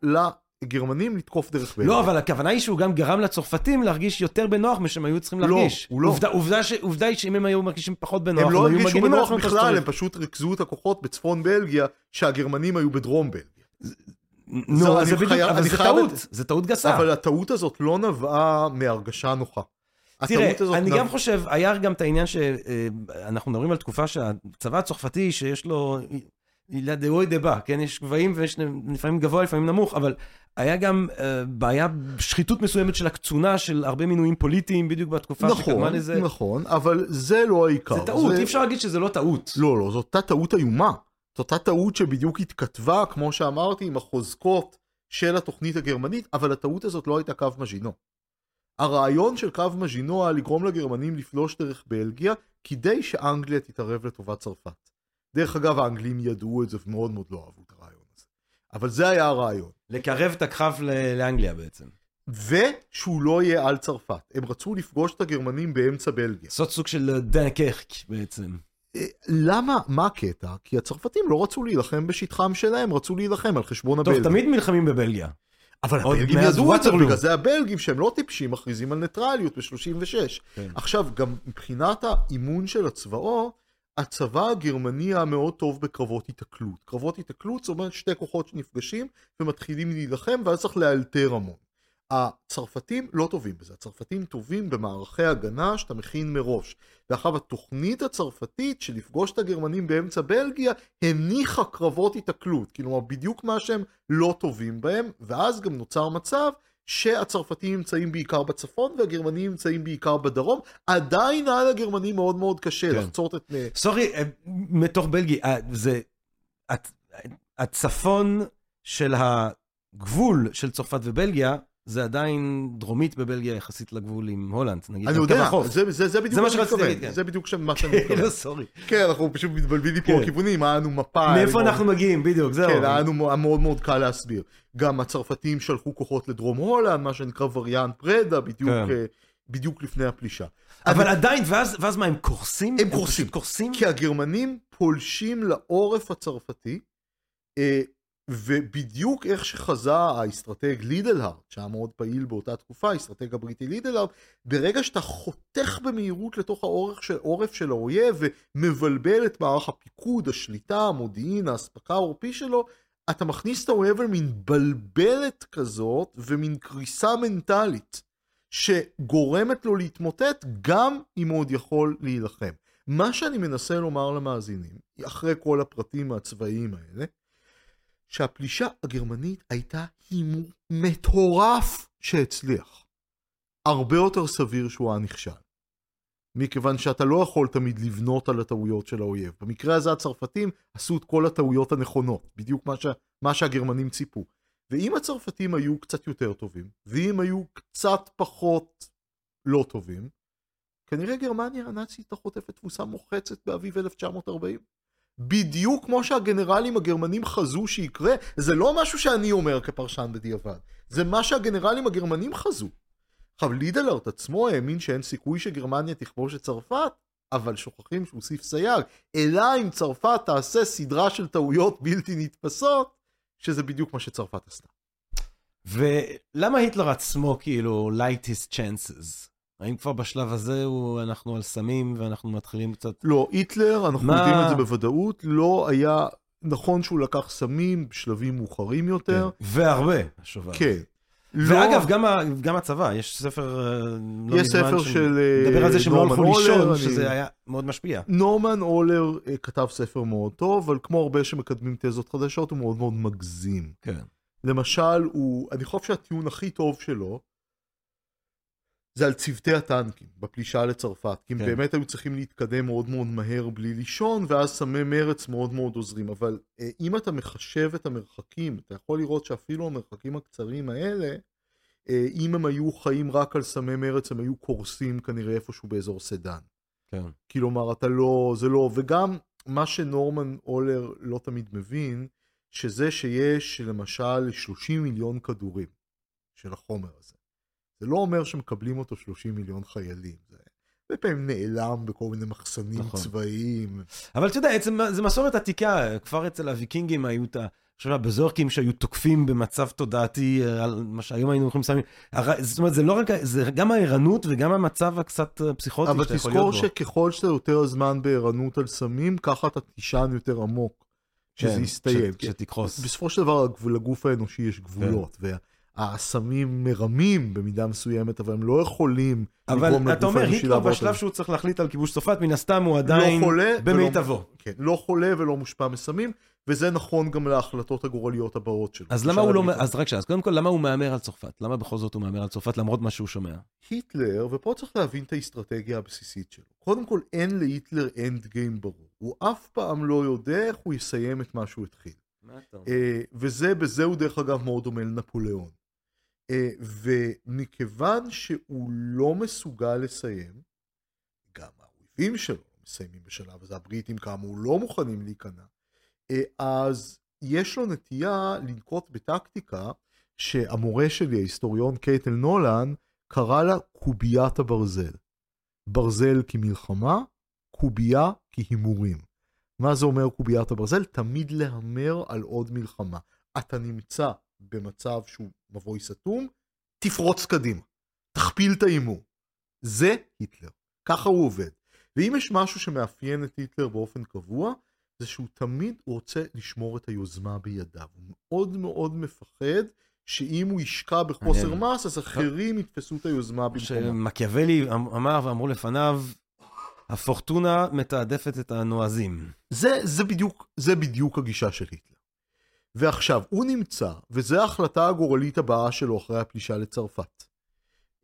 לגרמנים לתקוף דרך בלגיה. לא, אבל הכוונה היא שהוא גם גרם לצרפתים להרגיש יותר בנוח משהם היו צריכים לא, להרגיש. הוא לא. עובדה- עובדה ש- עובדה היא שאם הם היו מרגישים פחות בנוח, הם לא היו הרגישו מגינים על בנוח בכלל, שצריך. הם פשוט ריכזו את הכוחות בצפון בלגיה, שהגרמנים היו בדרום בלגיה. נו, אז זה בדיוק, אבל זה טעות, זה טעות גסה. אבל הטעות הזאת לא נבעה מהרגשה נוחה. תראה, אני נב- גם חושב, היה גם את העניין שאנחנו מדברים על תקופה שהצבא הצרפתי, שיש לו אילה דה אוי דה בא, כן? יש גבהים ויש לפעמים גבוה, לפעמים נמוך, אבל היה גם אה, בעיה, שחיתות מסוימת של הקצונה, של הרבה מינויים פוליטיים, בדיוק בתקופה שקדמה נכון, לזה. נכון, אבל זה לא העיקר. זה טעות, אי אפשר להגיד שזה לא טעות. לא, לא, זאת אותה טעות איומה. זאת אותה טעות שבדיוק התכתבה, כמו שאמרתי, עם החוזקות של התוכנית הגרמנית, אבל הטעות הזאת לא הייתה קו מז'ינו. הרעיון של קו מז'ינו היה לגרום לגרמנים לפלוש דרך בלגיה, כדי שאנגליה תתערב לטובת צרפת. דרך אגב, האנגלים ידעו את זה ומאוד מאוד לא אהבו את הרעיון הזה. אבל זה היה הרעיון. לקרב את ל- לאנגליה בעצם. ושהוא לא יהיה על צרפת. הם רצו לפגוש את הגרמנים באמצע בלגיה. לעשות סוג של דנקרק בעצם. אה, למה? מה הקטע? כי הצרפתים לא רצו להילחם בשטחם שלהם, רצו להילחם על חשבון טוב, הבלגים. תמיד נלחמים בבלגיה. אבל הבלגים ידעו את זה. בגלל זה הבלגים שהם לא טיפשים מכריזים על ניטרליות ב-36. כן. עכשיו, גם מבחינת האימון של הצבאות, הצבא הגרמני היה מאוד טוב בקרבות היתקלות. קרבות היתקלות זאת אומרת שתי כוחות שנפגשים ומתחילים להילחם ואז צריך לאלתר המון. הצרפתים לא טובים בזה, הצרפתים טובים במערכי הגנה שאתה מכין מראש. ואחר התוכנית הצרפתית של לפגוש את הגרמנים באמצע בלגיה הניחה קרבות היתקלות, כלומר בדיוק מה שהם לא טובים בהם, ואז גם נוצר מצב שהצרפתים נמצאים בעיקר בצפון והגרמנים נמצאים בעיקר בדרום, עדיין היה לגרמנים מאוד מאוד קשה כן. לחצות את... סורי, אה, מתוך בלגיה, אה, זה... הצ- הצפון של הגבול של צרפת ובלגיה, זה עדיין דרומית בבלגיה יחסית לגבול עם הולנד, נגיד. אני יודע. זה, זה, זה בדיוק זה מה שרציתי להגיד, כן. זה בדיוק מה שאני מתכוון. סורי. כן, אנחנו פשוט מתבלבלים פה כן. כיוונים, היה לנו מפה. מאיפה אנחנו מגיעים, בדיוק, זהו. כן, היה לנו מאוד מאוד קל להסביר. גם הצרפתים שלחו כוחות לדרום הולנד, מה שנקרא וריאנט ברדה, בדיוק, כן. אה, בדיוק לפני הפלישה. אבל עדיין, ואז ואז מה, הם קורסים? הם קורסים. פשוט קורסים? כי הגרמנים פולשים לעורף הצרפתי, אה, ובדיוק איך שחזה האסטרטג לידל הארט, שהיה מאוד פעיל באותה תקופה, האסטרטג הבריטי לידל הארט, ברגע שאתה חותך במהירות לתוך העורף של, של האויב ומבלבל את מערך הפיקוד, השליטה, המודיעין, האספקה העורפי שלו, אתה מכניס את האויב למין בלבלת כזאת ומין קריסה מנטלית, שגורמת לו להתמוטט גם אם הוא עוד יכול להילחם. מה שאני מנסה לומר למאזינים, אחרי כל הפרטים הצבאיים האלה, שהפלישה הגרמנית הייתה הימור מטורף שהצליח. הרבה יותר סביר שהוא היה נכשל. מכיוון שאתה לא יכול תמיד לבנות על הטעויות של האויב. במקרה הזה הצרפתים עשו את כל הטעויות הנכונות, בדיוק מה, ש... מה שהגרמנים ציפו. ואם הצרפתים היו קצת יותר טובים, ואם היו קצת פחות לא טובים, כנראה גרמניה הנאצית הייתה חוטפת תבוסה מוחצת באביב 1940. בדיוק כמו שהגנרלים הגרמנים חזו שיקרה, זה לא משהו שאני אומר כפרשן בדיעבד, זה מה שהגנרלים הגרמנים חזו. עכשיו לידלרט עצמו האמין שאין סיכוי שגרמניה תכבוש את צרפת, אבל שוכחים שהוא הוסיף סייג, אלא אם צרפת תעשה סדרה של טעויות בלתי נתפסות, שזה בדיוק מה שצרפת עשתה. ולמה היטלר עצמו כאילו light his chances? האם כבר בשלב הזה הוא, אנחנו על סמים ואנחנו מתחילים קצת... לא, היטלר, אנחנו מה- יודעים את זה בוודאות, לא היה, נכון שהוא לקח סמים בשלבים מאוחרים יותר, והרבה, השובר. כן. לא- ואגב, גם, ה- גם הצבא, יש ספר אה, לא יש ספר ש- של אה, מדבר על זה שהם לא נורמן הלכו לישון, אולר, שזה אני- היה מאוד משפיע. נורמן אולר אה, כתב ספר מאוד טוב, אבל כמו הרבה שמקדמים תזות חדשות, הוא מאוד מאוד מגזים. כן. למשל, הוא, אני חושב שהטיעון הכי טוב שלו, זה על צוותי הטנקים בפלישה לצרפת. כי הם כן. באמת היו צריכים להתקדם מאוד מאוד מהר בלי לישון, ואז סמי מרץ מאוד מאוד עוזרים. אבל אה, אם אתה מחשב את המרחקים, אתה יכול לראות שאפילו המרחקים הקצרים האלה, אה, אם הם היו חיים רק על סמי מרץ, הם היו קורסים כנראה איפשהו באזור סדן. כן. כלומר, אתה לא, זה לא, וגם מה שנורמן אולר לא תמיד מבין, שזה שיש למשל 30 מיליון כדורים של החומר הזה. זה לא אומר שמקבלים אותו 30 מיליון חיילים. זה הרבה פעמים נעלם בכל מיני מחסנים נכון. צבאיים. אבל אתה יודע, עצם, זה מסורת עתיקה, כבר אצל הוויקינגים היו את ה... עכשיו הבזורקים שהיו תוקפים במצב תודעתי אה, על מה שהיום היינו יכולים לסיים. זאת אומרת, זה לא רק, זה גם הערנות וגם המצב הקצת אה, פסיכוטי אבל שאתה יכול להיות תזכור בו. שככל שאתה יותר זמן בערנות על סמים, ככה אתה תישן יותר עמוק. שזה כן, יסתיים. ש- שתקרוס. בסופו של דבר לגוף האנושי יש גבולות, כן. והסמים מרמים במידה מסוימת, אבל הם לא יכולים לגרום אבל אתה אומר, היטלר בשלב שהוא צריך להחליט על כיבוש צרפת, מן הסתם הוא עדיין לא במיטבו. ולא, כן, לא חולה ולא מושפע מסמים, וזה נכון גם להחלטות הגורליות הבאות שלו. אז למה הוא לא... אז רק שנייה, אז קודם כל, למה הוא מהמר על צרפת? למה בכל זאת הוא מהמר על צרפת למרות מה שהוא שומע? היטלר, ופה צריך להבין את האסטרטגיה הבסיסית שלו. קודם כל, אין להיטלר אנד גיים ברור. הוא אף פעם לא יודע איך הוא יסיים את מה שהוא התחיל. אה, וזה, בזה הוא דרך אגב מאוד דומה לנפוליאון. אה, ומכיוון שהוא לא מסוגל לסיים, גם האויבים שלו לא מסיימים בשלב הזה, הבריטים כאמור לא מוכנים להיכנע, אה, אז יש לו נטייה לנקוט בטקטיקה שהמורה שלי, ההיסטוריון קייטל נולן, קרא לה קוביית הברזל. ברזל כמלחמה, קובייה כהימורים. מה זה אומר קוביית הברזל? תמיד להמר על עוד מלחמה. אתה נמצא במצב שהוא מבוי סתום, תפרוץ קדימה. תכפיל את ההימור. זה היטלר. ככה הוא עובד. ואם יש משהו שמאפיין את היטלר באופן קבוע, זה שהוא תמיד רוצה לשמור את היוזמה בידיו. הוא מאוד מאוד מפחד שאם הוא ישקע בחוסר. מס, אז אחרים יתפסו את היוזמה במקומו. שמקיאוולי אמר ואמרו לפניו, הפורטונה מתעדפת את הנועזים. זה, זה, בדיוק, זה בדיוק הגישה של היטלר. ועכשיו, הוא נמצא, וזו ההחלטה הגורלית הבאה שלו אחרי הפלישה לצרפת,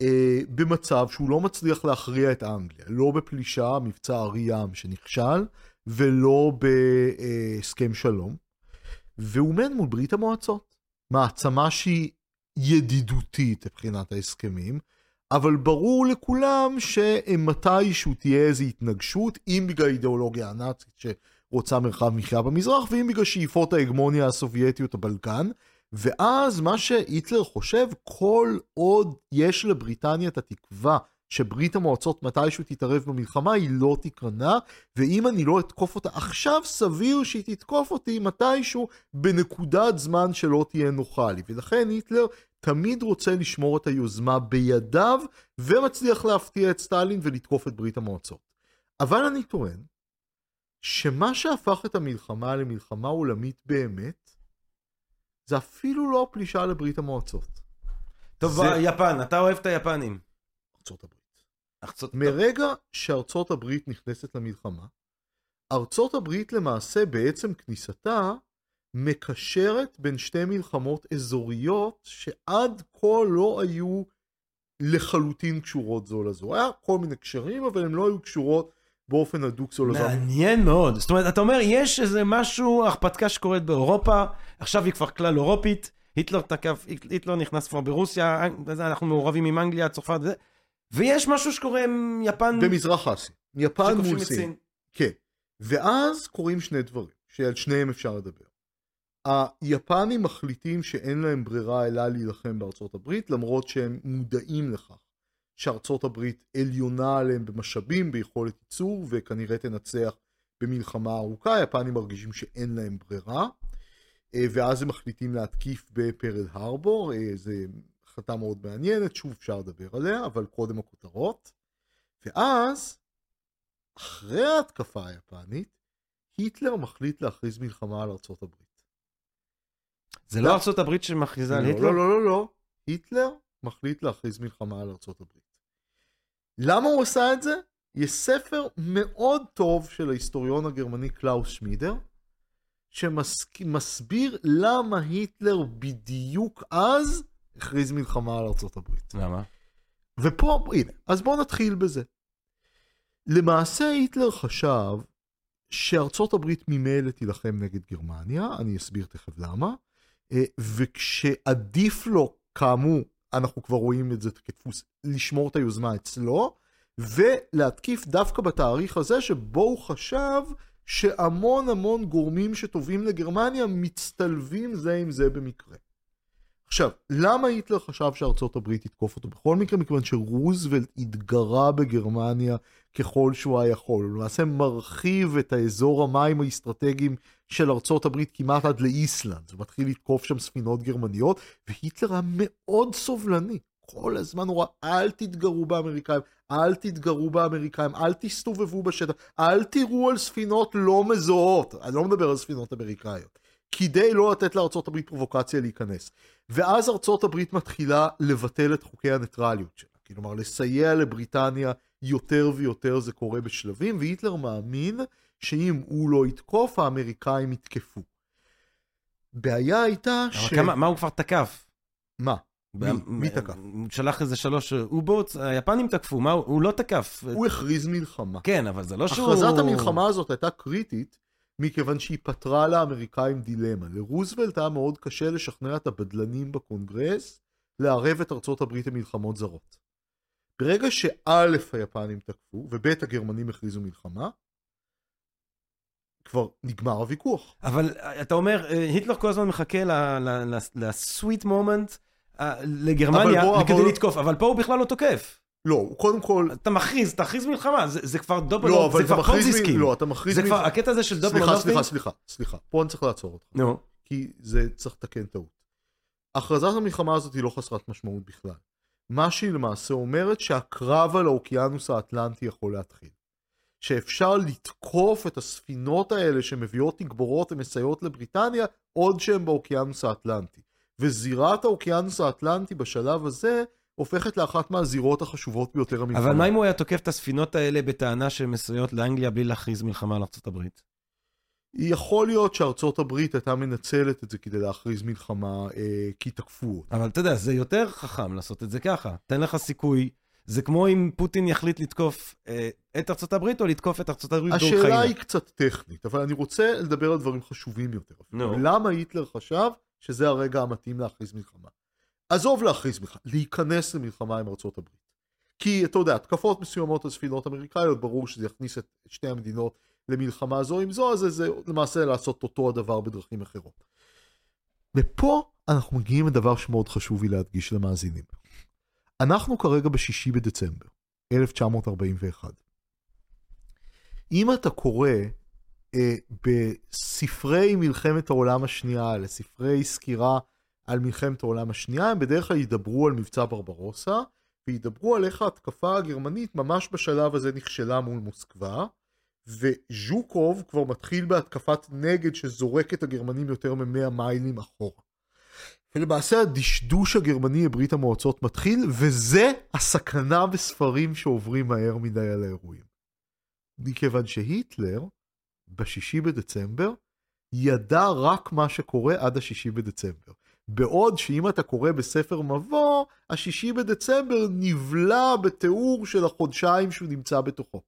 אה, במצב שהוא לא מצליח להכריע את אנגליה, לא בפלישה, מבצע ארי ים שנכשל, ולא בהסכם שלום, והוא עומד מול ברית המועצות, מעצמה שהיא ידידותית מבחינת ההסכמים, אבל ברור לכולם שמתישהו תהיה איזו התנגשות, אם בגלל האידיאולוגיה הנאצית שרוצה מרחב מחיה במזרח, ואם בגלל שאיפות ההגמוניה הסובייטיות הבלקן, ואז מה שהיטלר חושב, כל עוד יש לבריטניה את התקווה שברית המועצות מתישהו תתערב במלחמה, היא לא תיכנע, ואם אני לא אתקוף אותה עכשיו, סביר שהיא תתקוף אותי מתישהו בנקודת זמן שלא תהיה נוחה לי. ולכן היטלר תמיד רוצה לשמור את היוזמה בידיו, ומצליח להפתיע את סטלין ולתקוף את ברית המועצות. אבל אני טוען, שמה שהפך את המלחמה למלחמה עולמית באמת, זה אפילו לא הפלישה לברית המועצות. טוב, זה- יפן, אתה אוהב את היפנים. ארצות הברית. ארצות... מרגע שארצות הברית נכנסת למלחמה, ארצות הברית למעשה בעצם כניסתה מקשרת בין שתי מלחמות אזוריות שעד כה לא היו לחלוטין קשורות זו לזו. היה כל מיני קשרים, אבל הן לא היו קשורות באופן הדוק זו לזו. מעניין מאוד. זאת אומרת, אתה אומר, יש איזה משהו, הרפתקה שקורית באירופה, עכשיו היא כבר כלל אירופית, היטלר תקף, היטלר נכנס כבר ברוסיה, אנחנו מעורבים עם אנגליה, צרפת וזה, ויש משהו שקורה עם יפן, במזרח אסיה. יפן מול סין. כן. ואז קורים שני דברים, שעל שניהם אפשר לדבר. היפנים מחליטים שאין להם ברירה אלא להילחם בארצות הברית, למרות שהם מודעים לכך שארצות הברית עליונה עליהם במשאבים, ביכולת ייצור, וכנראה תנצח במלחמה ארוכה. היפנים מרגישים שאין להם ברירה, אה, ואז הם מחליטים להתקיף בפרל הרבור, אה, זו החלטה מאוד מעניינת, שוב אפשר לדבר עליה, אבל קודם הכותרות. ואז, אחרי ההתקפה היפנית, היטלר מחליט להכריז מלחמה על ארצות הברית. זה לא ארצות הברית שמכריזה על לא, היטלר? לא, לא, לא, לא. היטלר מחליט להכריז מלחמה על ארצות הברית. למה הוא עשה את זה? יש ספר מאוד טוב של ההיסטוריון הגרמני קלאוס שמידר, שמסביר למה היטלר בדיוק אז הכריז מלחמה על ארצות הברית. למה? ופה, הנה, אז בואו נתחיל בזה. למעשה היטלר חשב שארצות הברית ממילא תילחם נגד גרמניה, אני אסביר תכף למה, אה, וכשעדיף לו, כאמור, אנחנו כבר רואים את זה כדפוס, לשמור את היוזמה אצלו, ולהתקיף דווקא בתאריך הזה שבו הוא חשב שהמון המון גורמים שטובים לגרמניה מצטלבים זה עם זה במקרה. עכשיו, למה היטלר חשב שארצות הברית תתקוף אותו בכל מקרה? מכיוון שרוזוולט התגרה בגרמניה ככל שהוא היה יכול. הוא למעשה מרחיב את האזור המים האסטרטגיים של ארצות הברית כמעט עד לאיסלנד. הוא מתחיל לתקוף שם ספינות גרמניות, והיטלר היה מאוד סובלני. כל הזמן הוא ראה, אל תתגרו באמריקאים, אל תתגרו באמריקאים, אל תסתובבו בשטח, אל תראו על ספינות לא מזוהות. אני לא מדבר על ספינות אמריקאיות. כדי לא לתת לארצות הברית פרובוקציה להיכנס. ואז ארצות הברית מתחילה לבטל את חוקי הניטרליות שלה. כלומר, לסייע לבריטניה יותר ויותר זה קורה בשלבים, והיטלר מאמין שאם הוא לא יתקוף, האמריקאים יתקפו. בעיה הייתה ש... כמה, מה הוא כבר תקף? מה? מי, מי תקף? הוא שלח איזה שלוש אובוטס, היפנים תקפו, מה, הוא לא תקף. הוא הכריז מלחמה. כן, אבל זה לא שהוא... הכרזת המלחמה הזאת הייתה קריטית, מכיוון שהיא פתרה לאמריקאים דילמה. לרוזוולט היה מאוד קשה לשכנע את הבדלנים בקונגרס לערב את ארצות הברית למלחמות זרות. ברגע שא' היפנים תקפו וב' הגרמנים הכריזו מלחמה, כבר נגמר הוויכוח. אבל אתה אומר, אה, היטלר כל הזמן מחכה לסוויט מומנט אה, לגרמניה כדי לתקוף, אבל פה הוא בכלל לא תוקף. לא, הוא קודם כל... אתה מכריז, תכריז מלחמה, זה, זה כבר דובל, לא, זה כבר פונזיסקים. לא, אתה מכריז... זה כבר, הקטע הזה של דובל סליחה, סליחה, סליחה, סליחה, פה אני צריך לעצור אותך. נו. כי זה צריך לתקן טעות. הכרזת המלחמה הזאת היא לא חסרת משמעות בכלל. מה שהיא למעשה אומרת שהקרב על האוקיינוס האטלנטי יכול להתחיל. שאפשר לתקוף את הספינות האלה שמביאות תגבורות ומסייעות לבריטניה עוד שהן באוקיינוס האטלנטי. וזירת האוקיינוס האטלנטי בשלב הזה הופכת לאחת מהזירות החשובות ביותר המלחמה. אבל מה אם הוא היה תוקף את הספינות האלה בטענה שהן מסויות לאנגליה בלי להכריז מלחמה על ארה"ב? יכול להיות שארצות הברית הייתה מנצלת את זה כדי להכריז מלחמה אה, כי תקפו אותה. אבל אתה יודע, זה יותר חכם לעשות את זה ככה. תן לך סיכוי. זה כמו אם פוטין יחליט לתקוף אה, את ארצות הברית או לתקוף את ארצות הברית באוקראינה. השאלה היא קצת טכנית, אבל אני רוצה לדבר על דברים חשובים יותר. No. למה היטלר חשב שזה הרגע המתאים להכריז מלחמה? עזוב להכריז מלחמה, להיכנס למלחמה עם ארצות הברית. כי אתה יודע, התקפות מסוימות על ספינות אמריקאיות, ברור שזה יכניס את שתי המדינות למלחמה זו עם זו, אז זה למעשה לעשות אותו הדבר בדרכים אחרות. ופה אנחנו מגיעים לדבר שמאוד חשוב לי להדגיש למאזינים. אנחנו כרגע בשישי בדצמבר, 1941. אם אתה קורא אה, בספרי מלחמת העולם השנייה, לספרי סקירה על מלחמת העולם השנייה, הם בדרך כלל ידברו על מבצע ברברוסה, וידברו על איך ההתקפה הגרמנית ממש בשלב הזה נכשלה מול מוסקבה, וז'וקוב כבר מתחיל בהתקפת נגד שזורק את הגרמנים יותר מ-100 מיילים אחורה. ולמעשה הדשדוש הגרמני בברית המועצות מתחיל, וזה הסכנה בספרים שעוברים מהר מדי על האירועים. מכיוון שהיטלר, בשישי בדצמבר, ידע רק מה שקורה עד השישי בדצמבר. בעוד שאם אתה קורא בספר מבוא, השישי בדצמבר נבלע בתיאור של החודשיים שהוא נמצא בתוכו.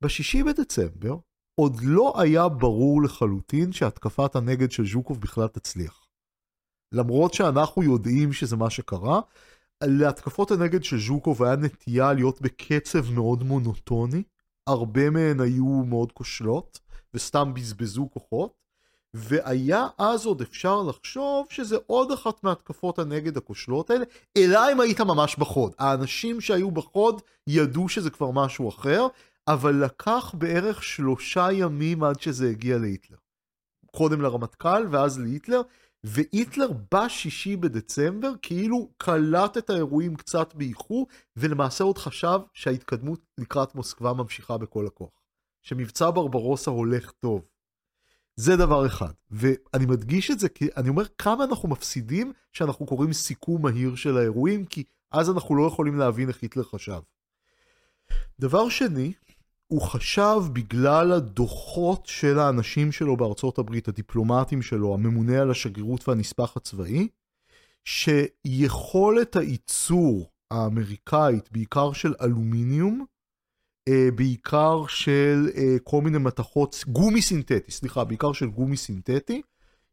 בשישי בדצמבר עוד לא היה ברור לחלוטין שהתקפת הנגד של ז'וקוב בכלל תצליח. למרות שאנחנו יודעים שזה מה שקרה, להתקפות הנגד של ז'וקוב היה נטייה להיות בקצב מאוד מונוטוני, הרבה מהן היו מאוד כושלות, וסתם בזבזו כוחות, והיה אז עוד אפשר לחשוב שזה עוד אחת מהתקפות הנגד הכושלות האלה, אלא אם היית ממש בחוד. האנשים שהיו בחוד ידעו שזה כבר משהו אחר, אבל לקח בערך שלושה ימים עד שזה הגיע להיטלר. קודם לרמטכ"ל ואז להיטלר, והיטלר בשישי בדצמבר כאילו קלט את האירועים קצת באיחור, ולמעשה עוד חשב שההתקדמות לקראת מוסקבה ממשיכה בכל הכוח. שמבצע ברברוסה הולך טוב. זה דבר אחד. ואני מדגיש את זה כי אני אומר כמה אנחנו מפסידים שאנחנו קוראים סיכום מהיר של האירועים, כי אז אנחנו לא יכולים להבין איך היטלר חשב. דבר שני, הוא חשב בגלל הדוחות של האנשים שלו בארצות הברית, הדיפלומטים שלו, הממונה על השגרירות והנספח הצבאי, שיכולת הייצור האמריקאית, בעיקר של אלומיניום, אה, בעיקר של אה, כל מיני מתכות, גומי סינתטי, סליחה, בעיקר של גומי סינתטי,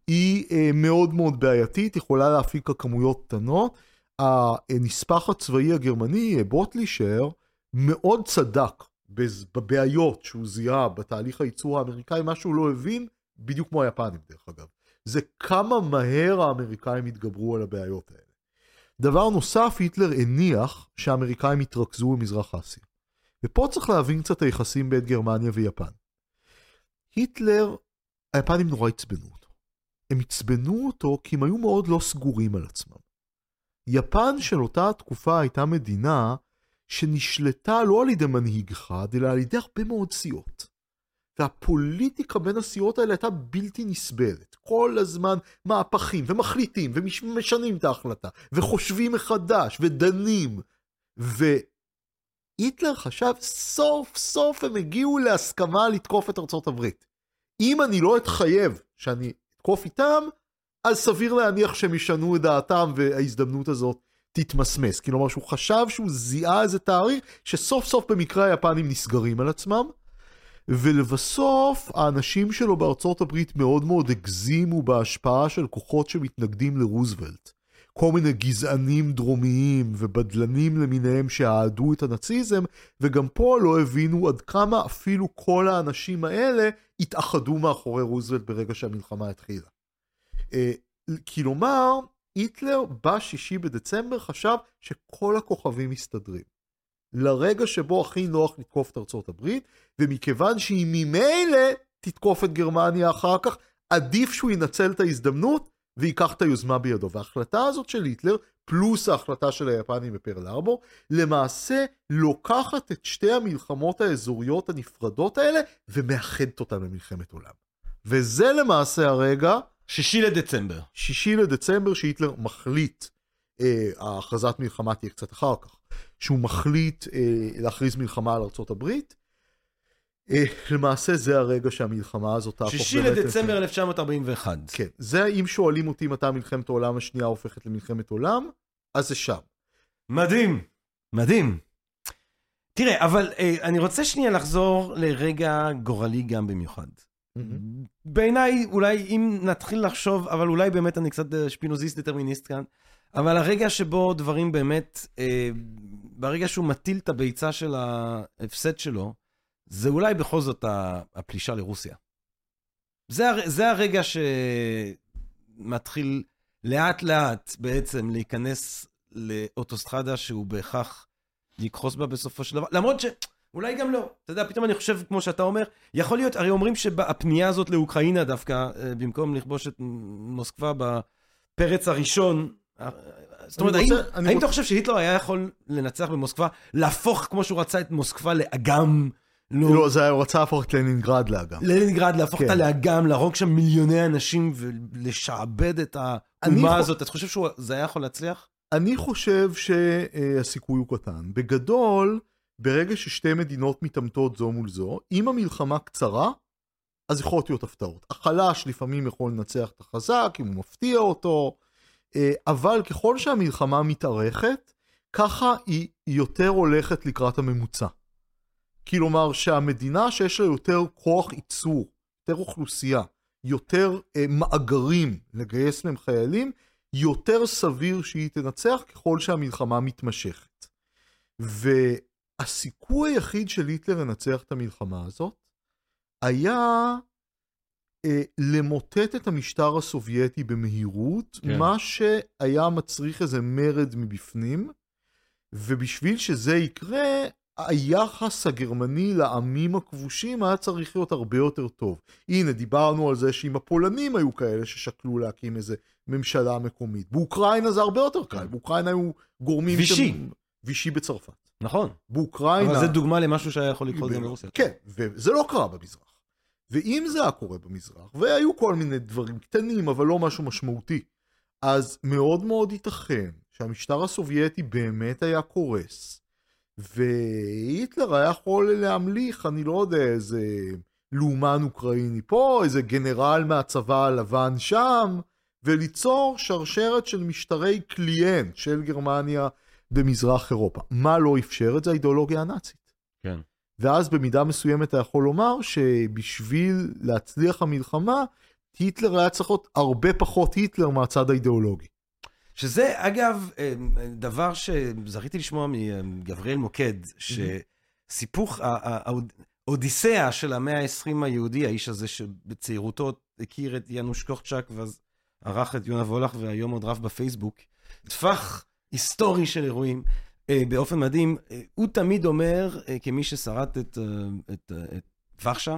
היא אה, מאוד מאוד בעייתית, יכולה להפיק כמויות קטנות. הנספח הצבאי הגרמני, בוטלישר, מאוד צדק בבעיות שהוא זיהה בתהליך הייצור האמריקאי, מה שהוא לא הבין, בדיוק כמו היפנים דרך אגב. זה כמה מהר האמריקאים התגברו על הבעיות האלה. דבר נוסף, היטלר הניח שהאמריקאים יתרכזו במזרח אסיה. ופה צריך להבין קצת היחסים בין גרמניה ויפן. היטלר, היפנים נורא עצבנו אותו. הם עצבנו אותו כי הם היו מאוד לא סגורים על עצמם. יפן של אותה תקופה הייתה מדינה שנשלטה לא על ידי מנהיג אחד, אלא על ידי הרבה מאוד סיעות. והפוליטיקה בין הסיעות האלה הייתה בלתי נסבלת. כל הזמן מהפכים, ומחליטים, ומשנים את ההחלטה, וחושבים מחדש, ודנים. והיטלר חשב, סוף סוף הם הגיעו להסכמה לתקוף את ארצות הברית. אם אני לא אתחייב שאני אתקוף איתם, אז סביר להניח שהם ישנו את דעתם וההזדמנות הזאת תתמסמס. כלומר שהוא חשב שהוא זיהה איזה תאריך שסוף סוף במקרה היפנים נסגרים על עצמם. ולבסוף האנשים שלו בארצות הברית מאוד מאוד הגזימו בהשפעה של כוחות שמתנגדים לרוזוולט. כל מיני גזענים דרומיים ובדלנים למיניהם שאהדו את הנאציזם, וגם פה לא הבינו עד כמה אפילו כל האנשים האלה התאחדו מאחורי רוזוולט ברגע שהמלחמה התחילה. אה, כלומר, היטלר בשישי בדצמבר חשב שכל הכוכבים מסתדרים. לרגע שבו הכי נוח לתקוף את ארצות הברית, ומכיוון שהיא ממילא תתקוף את גרמניה אחר כך, עדיף שהוא ינצל את ההזדמנות וייקח את היוזמה בידו. וההחלטה הזאת של היטלר, פלוס ההחלטה של היפנים בפרל ארבור, למעשה לוקחת את שתי המלחמות האזוריות הנפרדות האלה ומאחדת אותן למלחמת עולם. וזה למעשה הרגע... שישי לדצמבר. שישי לדצמבר שהיטלר מחליט, אה, ההכרזת מלחמה תהיה קצת אחר כך, שהוא מחליט אה, להכריז מלחמה על ארצות הברית. אה, למעשה זה הרגע שהמלחמה הזאת תהפוך שישי לדצמבר 1941. כן, זה אם שואלים אותי מתי מלחמת העולם השנייה הופכת למלחמת עולם, אז זה שם. מדהים, מדהים. תראה, אבל אה, אני רוצה שנייה לחזור לרגע גורלי גם במיוחד. בעיניי, אולי אם נתחיל לחשוב, אבל אולי באמת אני קצת אה, שפינוזיסט דטרמיניסט כאן, אבל הרגע שבו דברים באמת, אה, ברגע שהוא מטיל את הביצה של ההפסד שלו, זה אולי בכל זאת הפלישה לרוסיה. זה, הר, זה הרגע שמתחיל לאט לאט בעצם להיכנס לאוטוסטרדה שהוא בהכרח יכחוס בה בסופו של דבר, למרות ש... אולי גם לא. אתה יודע, פתאום אני חושב, כמו שאתה אומר, יכול להיות, הרי אומרים שהפנייה הזאת לאוקראינה דווקא, אה, במקום לכבוש את מוסקבה בפרץ הראשון, אה, זאת אומרת, האם, רוצה, האם רוצה... אתה חושב שהיטלר היה יכול לנצח במוסקבה, להפוך כמו שהוא רצה את מוסקבה לאגם? לא, לא זה היה, הוא רצה להפוך את לנינגרד לאגם. לנינגרד, להפוך כן. אותה לאגם, להרוג שם מיליוני אנשים ולשעבד את האומה הזאת. אתה חושב שזה היה יכול להצליח? אני חושב שהסיכוי הוא קטן. בגדול, ברגע ששתי מדינות מתעמתות זו מול זו, אם המלחמה קצרה, אז יכולות להיות הפתעות. החלש לפעמים יכול לנצח את החזק, אם הוא מפתיע אותו, אה, אבל ככל שהמלחמה מתארכת, ככה היא יותר הולכת לקראת הממוצע. כלומר שהמדינה שיש לה יותר כוח ייצור, יותר אוכלוסייה, יותר אה, מאגרים לגייס מהם חיילים, יותר סביר שהיא תנצח ככל שהמלחמה מתמשכת. והסיכוי היחיד של היטלר לנצח את המלחמה הזאת היה אה, למוטט את המשטר הסובייטי במהירות, כן. מה שהיה מצריך איזה מרד מבפנים, ובשביל שזה יקרה, היחס הגרמני לעמים הכבושים היה צריך להיות הרבה יותר טוב. הנה, דיברנו על זה שאם הפולנים היו כאלה ששקלו להקים איזה ממשלה מקומית. באוקראינה זה הרבה יותר קל, באוקראינה היו גורמים... וישי. ש... וישי בצרפת. נכון. באוקראינה... אבל זה דוגמה למשהו שהיה יכול לקרות גם ברוסיה. כן, וזה לא קרה במזרח. ואם זה היה קורה במזרח, והיו כל מיני דברים קטנים, אבל לא משהו משמעותי, אז מאוד מאוד ייתכן שהמשטר הסובייטי באמת היה קורס, והיטלר היה יכול להמליך, אני לא יודע, איזה לאומן אוקראיני פה, איזה גנרל מהצבא הלבן שם, וליצור שרשרת של משטרי קליינט של גרמניה במזרח אירופה. מה לא אפשר את זה? האידיאולוגיה הנאצית. כן. ואז במידה מסוימת אתה יכול לומר שבשביל להצליח המלחמה, היטלר היה צריך להיות הרבה פחות היטלר מהצד האידיאולוגי. שזה, אגב, אה, דבר שזכיתי לשמוע מגבריאל מוקד, שסיפוך, האודיסאה של המאה ה-20 היהודי, האיש הזה שבצעירותו הכיר את ינוש קוכצ'אק, ואז ערך את יונה וולך, והיום עוד רב בפייסבוק, טווח היסטורי של אירועים. אה, באופן מדהים, אה, הוא תמיד אומר, כמי ששרד את, את, את ורשה,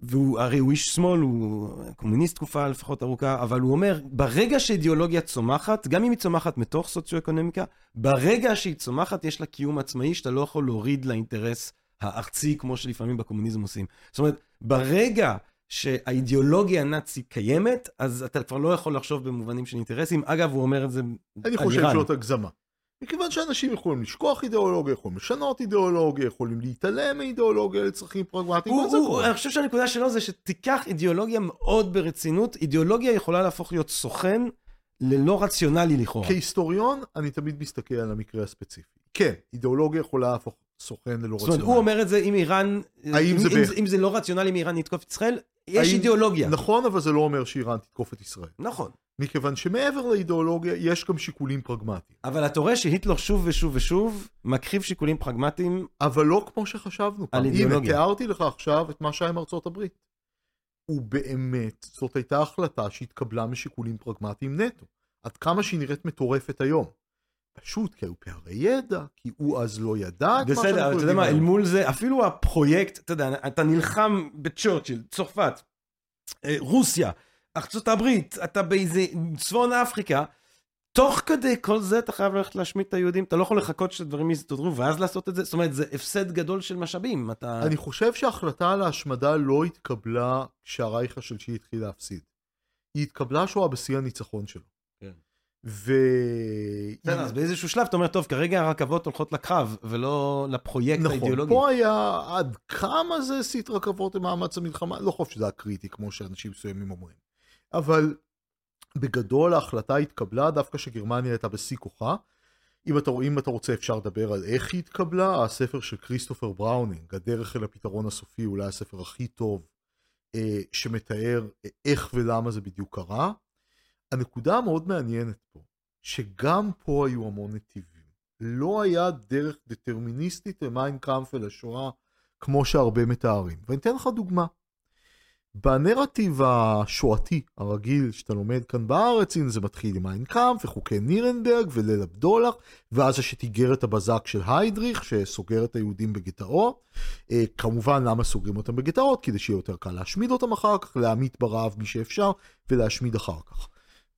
והוא הרי הוא איש שמאל, הוא קומוניסט תקופה לפחות ארוכה, אבל הוא אומר, ברגע שאידיאולוגיה צומחת, גם אם היא צומחת מתוך סוציו-אקונומיקה, ברגע שהיא צומחת יש לה קיום עצמאי שאתה לא יכול להוריד לאינטרס הארצי, כמו שלפעמים בקומוניזם עושים. זאת אומרת, ברגע שהאידיאולוגיה הנאצית קיימת, אז אתה כבר לא יכול לחשוב במובנים של אינטרסים. אגב, הוא אומר את זה על איראן. אני חושב שזאת הגזמה. מכיוון שאנשים יכולים לשכוח אידיאולוגיה, יכולים לשנות אידיאולוגיה, יכולים להתעלם מאידיאולוגיה לצרכים פרגמטיים, הוא, הוא, אני חושב שהנקודה שלו זה שתיקח אידיאולוגיה מאוד ברצינות, אידיאולוגיה יכולה להפוך להיות סוכן ללא רציונלי לכאורה. כהיסטוריון, אני תמיד מסתכל על המקרה הספציפי. כן, אידיאולוגיה יכולה להפוך סוכן ללא רציונלי. זאת אומרת, הוא אומר את זה אם איראן, אם, זה, אם, אם זה לא רציונלי אם איראן יתקוף את ישראל, יש האם... אידיאולוגיה. נכון, אבל זה לא אומר שאיראן תתקוף את ישראל. נכון. מכיוון שמעבר לאידיאולוגיה יש גם שיקולים פרגמטיים. אבל אתה רואה שהיטלר שוב ושוב ושוב מקריב שיקולים פרגמטיים אבל לא כמו שחשבנו על אידיאולוגיה. הנה, תיארתי לך עכשיו את מה שהיה עם ארצות הברית. ובאמת, זאת הייתה החלטה שהתקבלה משיקולים פרגמטיים נטו. עד כמה שהיא נראית מטורפת היום. פשוט כי היו פערי ידע, כי הוא אז לא ידע את מה שאנחנו יודעים. בסדר, אתה יודע מה, אל מול זה, אפילו הפרויקט, אתה יודע, אתה נלחם בצ'רצ'יל, צרפת, אה, רוסיה, ארצות הברית, אתה באיזה צפון אפריקה, תוך כדי כל זה אתה חייב ללכת להשמיד את היהודים, אתה לא יכול לחכות שדברים יסתדרו ואז לעשות את זה, זאת אומרת זה הפסד גדול של משאבים, אתה... אני חושב שההחלטה על ההשמדה לא התקבלה כשהרייך השלישי התחיל להפסיד. היא התקבלה שהוא היה בשיא הניצחון שלו. כן. ו... בסדר, אז באיזשהו שלב אתה אומר, טוב, כרגע הרכבות הולכות לקרב, ולא לפרויקט נכון, האידיאולוגי. נכון, פה היה עד כמה זה הסיט רכבות למאמץ המלחמה, לא חושב שזה היה קריטי, כמו שאנשים מסוימים אומרים. אבל בגדול ההחלטה התקבלה דווקא שגרמניה הייתה בשיא כוחה. אם אתה, אם אתה רוצה אפשר לדבר על איך היא התקבלה, הספר של כריסטופר בראונינג, הדרך אל הפתרון הסופי, אולי הספר הכי טוב אה, שמתאר איך ולמה זה בדיוק קרה. הנקודה המאוד מעניינת פה, שגם פה היו המון נתיבים. לא היה דרך דטרמיניסטית למיין קאמפ ולשואה כמו שהרבה מתארים. ואני אתן לך דוגמה. בנרטיב השואתי הרגיל שאתה לומד כאן בארץ, הנה זה מתחיל עם איינקאמפ וחוקי נירנברג וליל הבדולח, ואז יש את איגרת הבזק של היידריך שסוגר את היהודים בגטאות. אה, כמובן למה סוגרים אותם בגטאות? כדי שיהיה יותר קל להשמיד אותם אחר כך, להמית ברעב מי שאפשר ולהשמיד אחר כך.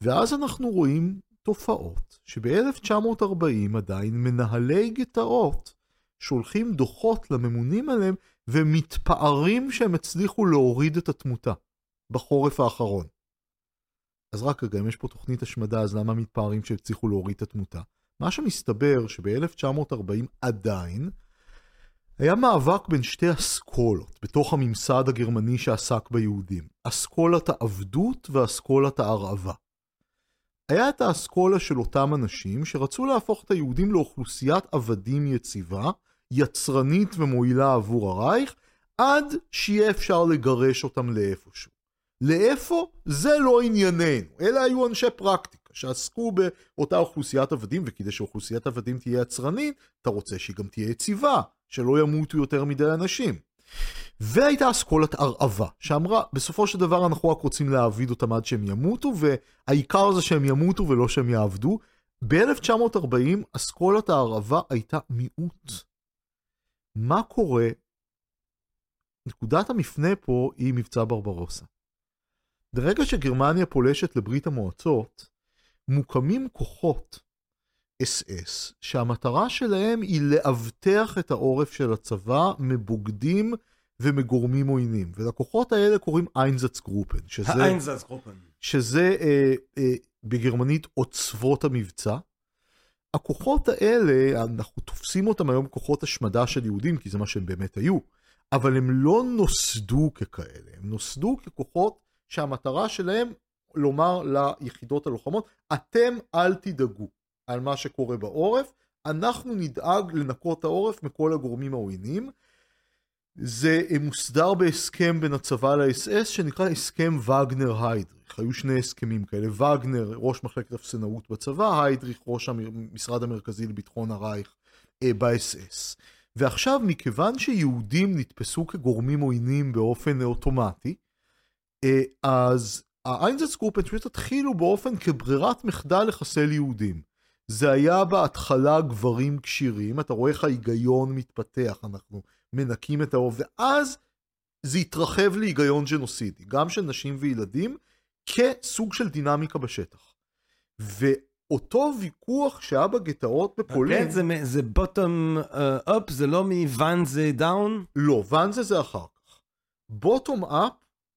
ואז אנחנו רואים תופעות שב-1940 עדיין מנהלי גטאות שולחים דוחות לממונים עליהם ומתפארים שהם הצליחו להוריד את התמותה בחורף האחרון. אז רק רגע, אם יש פה תוכנית השמדה, אז למה מתפארים שהצליחו להוריד את התמותה? מה שמסתבר שב-1940 עדיין היה מאבק בין שתי אסכולות בתוך הממסד הגרמני שעסק ביהודים. אסכולת העבדות ואסכולת ההרעבה. היה את האסכולה של אותם אנשים שרצו להפוך את היהודים לאוכלוסיית עבדים יציבה, יצרנית ומועילה עבור הרייך, עד שיהיה אפשר לגרש אותם לאיפשהו. לאיפה? זה לא ענייננו. אלה היו אנשי פרקטיקה שעסקו באותה אוכלוסיית עבדים, וכדי שאוכלוסיית עבדים תהיה יצרנית, אתה רוצה שהיא גם תהיה יציבה, שלא ימותו יותר מדי אנשים. והייתה אסכולת הרעבה, שאמרה, בסופו של דבר אנחנו רק רוצים להעביד אותם עד שהם ימותו, והעיקר זה שהם ימותו ולא שהם יעבדו. ב-1940 אסכולת ההרעבה הייתה מיעוט. מה קורה? נקודת המפנה פה היא מבצע ברברוסה. ברגע שגרמניה פולשת לברית המועצות, מוקמים כוחות אס-אס, שהמטרה שלהם היא לאבטח את העורף של הצבא מבוגדים ומגורמים עוינים. ולכוחות האלה קוראים איינזץ גרופן. האיינזץ גרופן. שזה אה, אה, בגרמנית עוצבות המבצע. הכוחות האלה, אנחנו תופסים אותם היום כוחות השמדה של יהודים, כי זה מה שהם באמת היו, אבל הם לא נוסדו ככאלה, הם נוסדו ככוחות שהמטרה שלהם לומר ליחידות הלוחמות, אתם אל תדאגו על מה שקורה בעורף, אנחנו נדאג לנקות העורף מכל הגורמים העוינים. זה מוסדר בהסכם בין הצבא לאס-אס שנקרא הסכם וגנר-היידריך. היו שני הסכמים כאלה, וגנר ראש מחלקת אפסנאות בצבא, היידריך ראש המשרד המרכזי לביטחון הרייך אה, באס-אס. ועכשיו מכיוון שיהודים נתפסו כגורמים עוינים באופן אוטומטי, אה, אז האיינזצגרופנטוויט התחילו באופן כברירת מחדל לחסל יהודים. זה היה בהתחלה גברים כשירים, אתה רואה איך ההיגיון מתפתח, אנחנו מנקים את העורף, ואז זה התרחב להיגיון ג'נוסידי, גם של נשים וילדים, כסוג של דינמיקה בשטח. ואותו ויכוח שהיה בגטאות בפולין... כן, זה, זה bottom up, uh, זה לא מוואנזה down? לא, ואנזה זה אחר כך. bottom up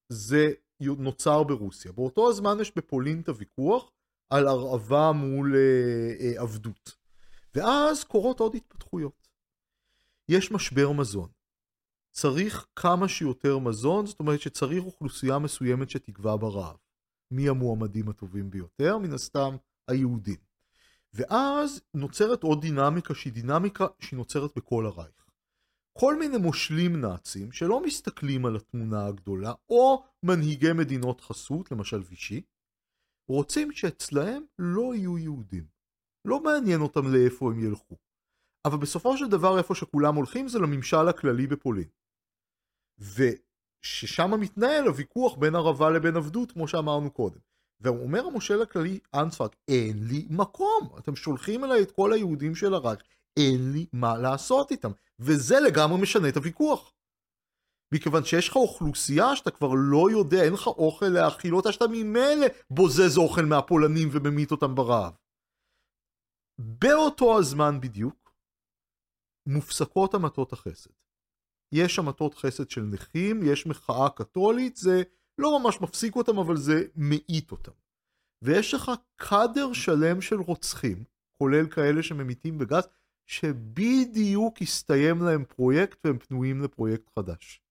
זה נוצר ברוסיה. באותו הזמן יש בפולין את הוויכוח על הרעבה מול אה, אה, עבדות. ואז קורות עוד התפתחויות. יש משבר מזון. צריך כמה שיותר מזון, זאת אומרת שצריך אוכלוסייה מסוימת שתגווע ברעב. מי המועמדים הטובים ביותר? מן הסתם היהודים. ואז נוצרת עוד דינמיקה שהיא דינמיקה שהיא נוצרת בכל הרייך. כל מיני מושלים נאצים שלא מסתכלים על התמונה הגדולה, או מנהיגי מדינות חסות, למשל וישי, רוצים שאצלהם לא יהיו יהודים. לא מעניין אותם לאיפה הם ילכו. אבל בסופו של דבר איפה שכולם הולכים זה לממשל הכללי בפולין. וששם מתנהל הוויכוח בין ערבה לבין עבדות, כמו שאמרנו קודם. ואומר המושל הכללי אנספרק, אין לי מקום, אתם שולחים אליי את כל היהודים של הרייך, אין לי מה לעשות איתם. וזה לגמרי משנה את הוויכוח. מכיוון שיש לך אוכלוסייה שאתה כבר לא יודע, אין לך אוכל להאכיל אותה, שאתה ממילא בוזז אוכל מהפולנים וממית אותם ברעב. באותו הזמן בדיוק, מופסקות המתות החסד. יש המתות חסד של נכים, יש מחאה קתולית, זה לא ממש מפסיק אותם, אבל זה מאית אותם. ויש לך קאדר שלם של רוצחים, כולל כאלה שממיתים בגז, שבדיוק הסתיים להם פרויקט והם פנויים לפרויקט חדש.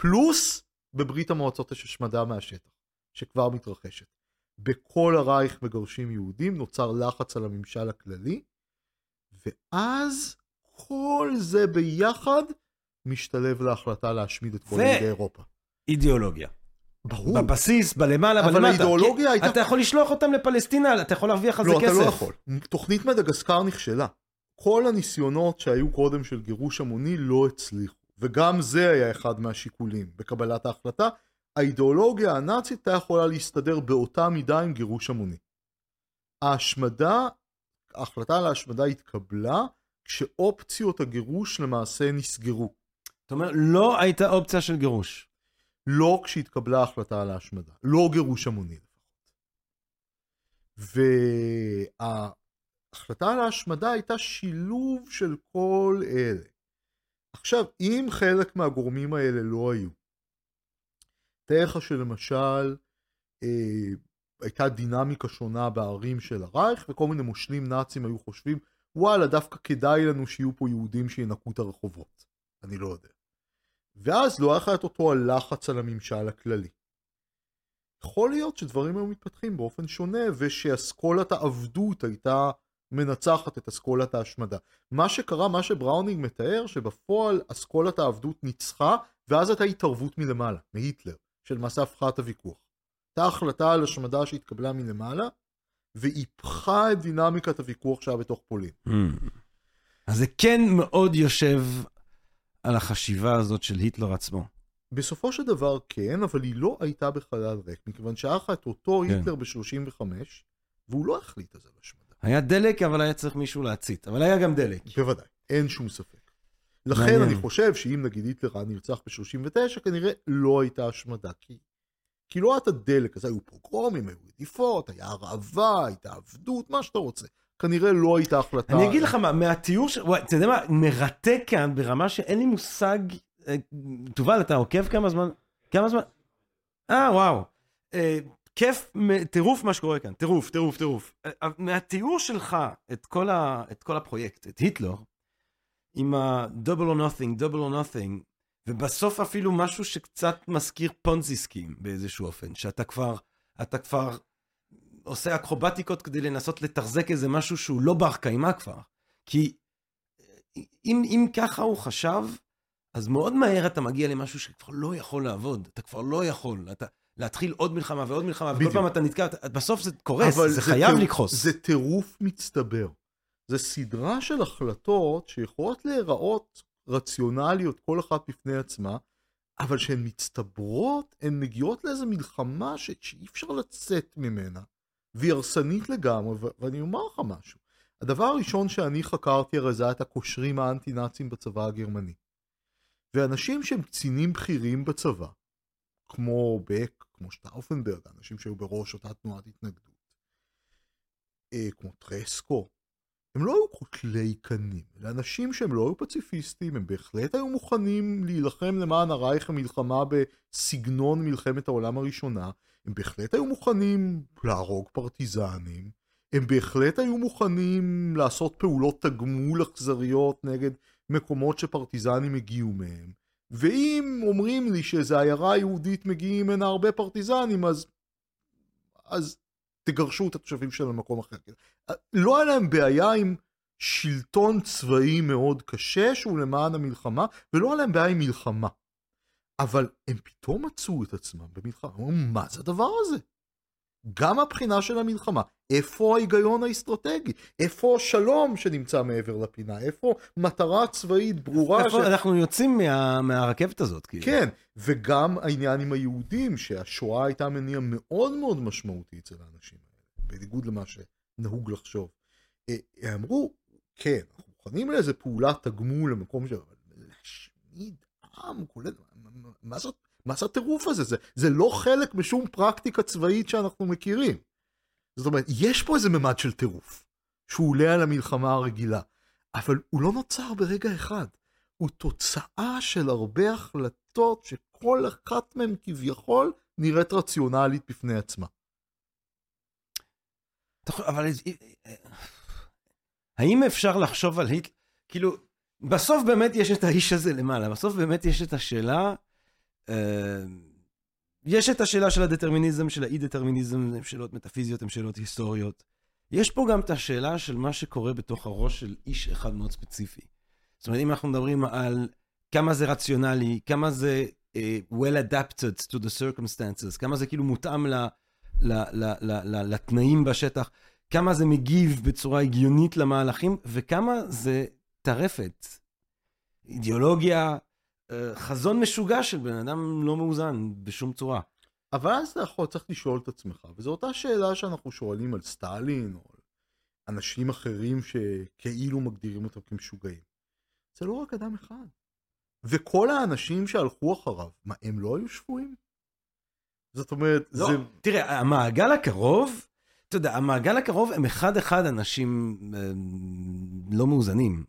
פלוס בברית המועצות יש השמדה מהשטח, שכבר מתרחשת. בכל הרייך מגרשים יהודים, נוצר לחץ על הממשל הכללי, ואז כל זה ביחד משתלב להחלטה להשמיד את כל ו... יהודי אירופה. אידיאולוגיה. ברור. בבסיס, בלמעלה, אבל בלמטה. האידיאולוגיה הייתה... אתה יכול לשלוח אותם לפלסטינה, אתה יכול להרוויח על לא, זה כסף. לא, אתה לא יכול. תוכנית מדגסקר נכשלה. כל הניסיונות שהיו קודם של גירוש המוני לא הצליחו. וגם זה היה אחד מהשיקולים בקבלת ההחלטה. האידיאולוגיה הנאצית הייתה יכולה להסתדר באותה מידה עם גירוש המוני. ההשמדה, ההחלטה על ההשמדה התקבלה כשאופציות הגירוש למעשה נסגרו. זאת אומרת, לא הייתה אופציה של גירוש. לא כשהתקבלה ההחלטה על ההשמדה. לא גירוש המוני לפחות. וההחלטה על ההשמדה הייתה שילוב של כל אלה. עכשיו, אם חלק מהגורמים האלה לא היו, תאר לך שלמשל אה, הייתה דינמיקה שונה בערים של הרייך, וכל מיני מושלים נאצים היו חושבים, וואלה, דווקא כדאי לנו שיהיו פה יהודים שינקו את הרחובות. אני לא יודע. ואז לא היה את אותו הלחץ על הממשל הכללי. יכול להיות שדברים היו מתפתחים באופן שונה, ושאסכולת העבדות הייתה מנצחת את אסכולת ההשמדה. מה שקרה, מה שבראונינג מתאר, שבפועל אסכולת העבדות ניצחה, ואז הייתה התערבות מלמעלה, מהיטלר, שלמעשה הפכה את הוויכוח. הייתה החלטה על השמדה שהתקבלה מלמעלה, והיפכה את דינמיקת הוויכוח שהיה בתוך פולין. Mm. אז זה כן מאוד יושב על החשיבה הזאת של היטלר עצמו. בסופו של דבר כן, אבל היא לא הייתה בחלל ריק, מכיוון שהיה לך את אותו כן. היטלר ב-35, והוא לא החליט על זה לשמדה. היה דלק, אבל היה צריך מישהו להצית. אבל היה גם דלק. בוודאי, אין שום ספק. לכן מעניין. אני חושב שאם נגיד היטלר היה נרצח ב-39, כנראה לא הייתה השמדה. כי, כי לא היה את הדלק, אז היו פוגרומים, היו רדיפות, היה הרעבה, הייתה עבדות, מה שאתה רוצה. כנראה לא הייתה החלטה. אני אגיד לך מה, מהתיאור ש... וואי, אתה יודע מה, מרתק כאן ברמה שאין לי מושג... אה, תובל, אתה עוקב כמה זמן? כמה זמן? אה, וואו. אה, כיף, טירוף מה שקורה כאן, טירוף, טירוף, טירוף. אה, מהתיאור שלך את כל, ה, את כל הפרויקט, את היטלר, עם ה-double or nothing, double or nothing, ובסוף אפילו משהו שקצת מזכיר פונזי סקים באיזשהו אופן, שאתה כבר, אתה כבר עושה אקרובטיקות כדי לנסות לתחזק איזה משהו שהוא לא בר קיימא כבר. כי אה, אם, אם ככה הוא חשב, אז מאוד מהר אתה מגיע למשהו שכבר לא יכול לעבוד, אתה כבר לא יכול, אתה להתחיל עוד מלחמה ועוד מלחמה, וכל בדיוק. פעם אתה נתקע, בסוף זה קורס, אבל זה חייב טירוף- לקחוס. זה טירוף מצטבר. זה סדרה של החלטות שיכולות להיראות רציונליות כל אחת בפני עצמה, אבל כשהן מצטברות, הן מגיעות לאיזו מלחמה ש... שאי אפשר לצאת ממנה, והיא הרסנית לגמרי, ו... ואני אומר לך משהו. הדבר הראשון שאני חקרתי הרי זה היה את הקושרים האנטי-נאצים בצבא הגרמני. ואנשים שהם קצינים בכירים בצבא, כמו בק, כמו שטאופנברג, אנשים שהיו בראש אותה תנועת התנגדות, אה, כמו טרסקו, הם לא היו קוטלי קנים, אלא אנשים שהם לא היו פציפיסטים, הם בהחלט היו מוכנים להילחם למען הרייך המלחמה בסגנון מלחמת העולם הראשונה, הם בהחלט היו מוכנים להרוג פרטיזנים, הם בהחלט היו מוכנים לעשות פעולות תגמול אכזריות נגד מקומות שפרטיזנים הגיעו מהם. ואם אומרים לי שאיזה עיירה יהודית מגיעים ממנה הרבה פרטיזנים, אז, אז תגרשו את התושבים של המקום אחר. לא היה להם בעיה עם שלטון צבאי מאוד קשה שהוא למען המלחמה, ולא היה להם בעיה עם מלחמה. אבל הם פתאום מצאו את עצמם במלחמה, אמרו, מה זה הדבר הזה? גם הבחינה של המלחמה, איפה ההיגיון האסטרטגי? איפה השלום שנמצא מעבר לפינה? איפה מטרה צבאית ברורה? איפה אנחנו יוצאים מה, מהרכבת הזאת, כאילו. כן, וגם העניין עם היהודים, שהשואה הייתה מניע מאוד מאוד משמעותי אצל האנשים האלה, בניגוד למה שנהוג לחשוב. אה, אמרו, כן, אנחנו מוכנים לאיזה פעולת תגמול למקום ש... אבל להשמיד עם, כולל... מה זאת? מה זה הטירוף הזה? זה, זה לא חלק משום פרקטיקה צבאית שאנחנו מכירים. זאת אומרת, יש פה איזה ממד של טירוף, שהוא עולה על המלחמה הרגילה, אבל הוא לא נוצר ברגע אחד. הוא תוצאה של הרבה החלטות שכל אחת מהן כביכול נראית רציונלית בפני עצמה. אבל האם אפשר לחשוב על היטלר, כאילו, בסוף באמת יש את האיש הזה למעלה, בסוף באמת יש את השאלה, אה, יש את השאלה של הדטרמיניזם, של האי-דטרמיניזם, הן שאלות מטאפיזיות, הן שאלות היסטוריות. יש פה גם את השאלה של מה שקורה בתוך הראש של איש אחד מאוד ספציפי. זאת אומרת, אם אנחנו מדברים על כמה זה רציונלי, כמה זה uh, well adapted to the circumstances, כמה זה כאילו מותאם ל, ל, ל, ל, ל, לתנאים בשטח, כמה זה מגיב בצורה הגיונית למהלכים, וכמה זה טרפת. אידיאולוגיה, חזון משוגע של בן אדם לא מאוזן בשום צורה. אבל אז אתה יכול, צריך לשאול את עצמך, וזו אותה שאלה שאנחנו שואלים על סטלין, או על אנשים אחרים שכאילו מגדירים אותם כמשוגעים. זה לא רק אדם אחד. וכל האנשים שהלכו אחריו, מה, הם לא היו שפויים? זאת אומרת, לא, זה... תראה, המעגל הקרוב, אתה יודע, המעגל הקרוב הם אחד-אחד אנשים אה, לא מאוזנים.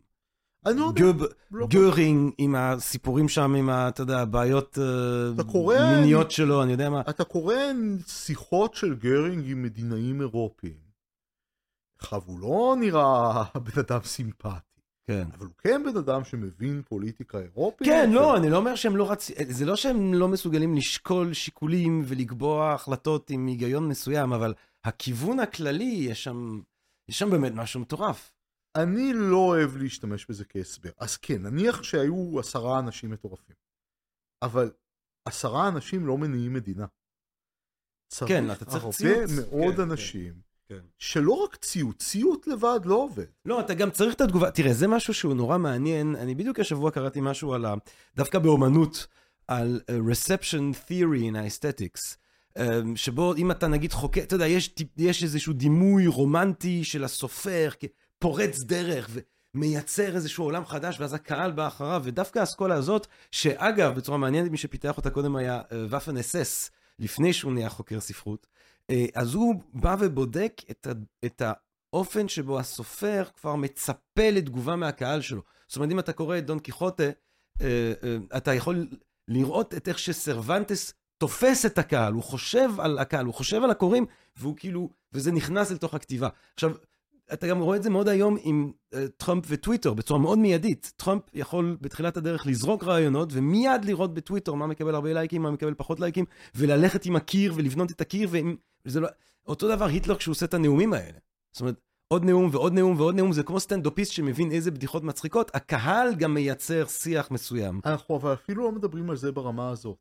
אני לא יודע, גוב, לא גורינג עם הסיפורים שם, עם, ה, אתה יודע, הבעיות אה, אתה קורא- מיניות שלו, אני יודע מה. אתה קורא שיחות של גרינג עם מדינאים אירופיים. עכשיו, הוא לא נראה בן אדם סימפטי, כן. אבל הוא כן בן אדם שמבין פוליטיקה אירופית. כן, ו- לא, אני לא אומר שהם לא רצ... זה לא שהם לא מסוגלים לשקול שיקולים ולקבוע החלטות עם היגיון מסוים, אבל הכיוון הכללי, יש שם, יש שם באמת משהו מטורף. אני לא אוהב להשתמש בזה כהסבר. אז כן, נניח שהיו עשרה אנשים מטורפים. אבל עשרה אנשים לא מניעים מדינה. כן, אתה צריך הרבה ציוץ. מאוד כן, אנשים, כן. שלא רק ציוט, ציוט לבד לא עובד. לא, אתה גם צריך את התגובה. תראה, זה משהו שהוא נורא מעניין. אני בדיוק השבוע קראתי משהו על ה... דווקא באומנות, על uh, reception theory in aesthetics. um, שבו אם אתה נגיד חוקר, אתה יודע, יש, יש איזשהו דימוי רומנטי של הסופר כפורץ דרך ומייצר איזשהו עולם חדש, ואז הקהל בא אחריו, ודווקא האסכולה הזאת, שאגב, בצורה מעניינת, מי שפיתח אותה קודם היה ופן אס אס, לפני שהוא נהיה חוקר ספרות, אה, אז הוא בא ובודק את, ה, את האופן שבו הסופר כבר מצפה לתגובה מהקהל שלו. זאת אומרת, אם אתה קורא את דון קיחוטה, אה, אה, אתה יכול לראות את איך שסרוונטס תופס את הקהל, הוא חושב על הקהל, הוא חושב על הקוראים, והוא כאילו, וזה נכנס לתוך הכתיבה. עכשיו, אתה גם רואה את זה מאוד היום עם uh, טראמפ וטוויטר, בצורה מאוד מיידית. טראמפ יכול בתחילת הדרך לזרוק רעיונות, ומיד לראות בטוויטר מה מקבל הרבה לייקים, מה מקבל פחות לייקים, וללכת עם הקיר ולבנות את הקיר, וזה לא... אותו דבר היטלר כשהוא עושה את הנאומים האלה. זאת אומרת, עוד נאום ועוד נאום ועוד נאום, זה כמו סטנדאפיסט שמבין איזה בדיחות מצחיקות, הקהל גם מייצר שיח מסוים. אנחנו אבל אפילו לא מדברים על זה ברמה הזאת.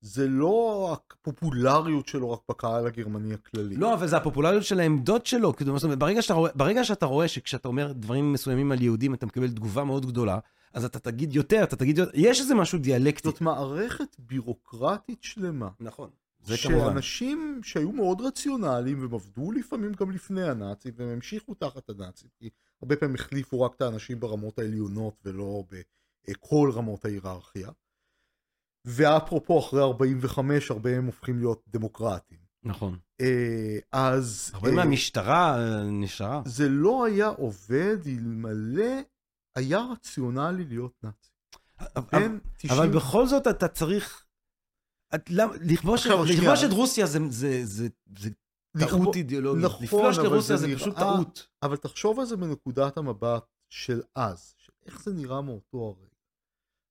זה לא הפופולריות שלו רק בקהל הגרמני הכללי. לא, אבל זה הפופולריות של העמדות שלו. כאילו, ברגע שאתה, רואה, ברגע שאתה רואה שכשאתה אומר דברים מסוימים על יהודים, אתה מקבל תגובה מאוד גדולה, אז אתה תגיד יותר, אתה תגיד יותר, יש איזה משהו דיאלקטי. זאת מערכת בירוקרטית שלמה. נכון. זה כמובן. שאנשים שהיו מאוד רציונליים, והם עבדו לפעמים גם לפני הנאצים, והם המשיכו תחת הנאצים, כי הרבה פעמים החליפו רק את האנשים ברמות העליונות ולא בכל רמות ההיררכיה. ואפרופו, אחרי 45, הרבה הם הופכים להיות דמוקרטים. נכון. אה, אז... הרבה מהמשטרה אה, נשארה. זה לא היה עובד אלמלא היה רציונלי להיות נאצי. אבל בכל זאת אתה צריך... לכבוש את רוסיה זה טעות אידיאולוגית. נכון, לפלוש לרוסיה זה פשוט טעות. אבל תחשוב על זה מנקודת המבט של אז, של איך זה נראה מאותו הרגע.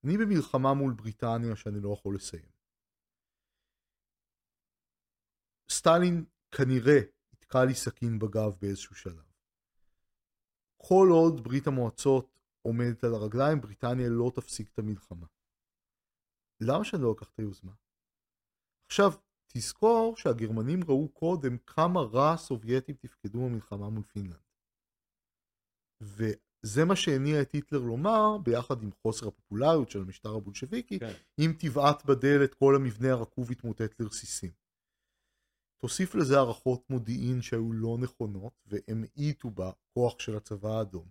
אני במלחמה מול בריטניה שאני לא יכול לסיים. סטלין כנראה יתקע לי סכין בגב באיזשהו שלב. כל עוד ברית המועצות עומדת על הרגליים, בריטניה לא תפסיק את המלחמה. למה שאני לא אקח את היוזמה? עכשיו, תזכור שהגרמנים ראו קודם כמה רע הסובייטים תפקדו במלחמה מול פינלנד. זה מה שהניע את היטלר לומר, ביחד עם חוסר הפופולריות של המשטר הבולשביקי, כן. אם תבעט בדלת כל המבנה הרקוב יתמוטט לרסיסים. תוסיף לזה הערכות מודיעין שהיו לא נכונות, והמעיטו בכוח של הצבא האדום.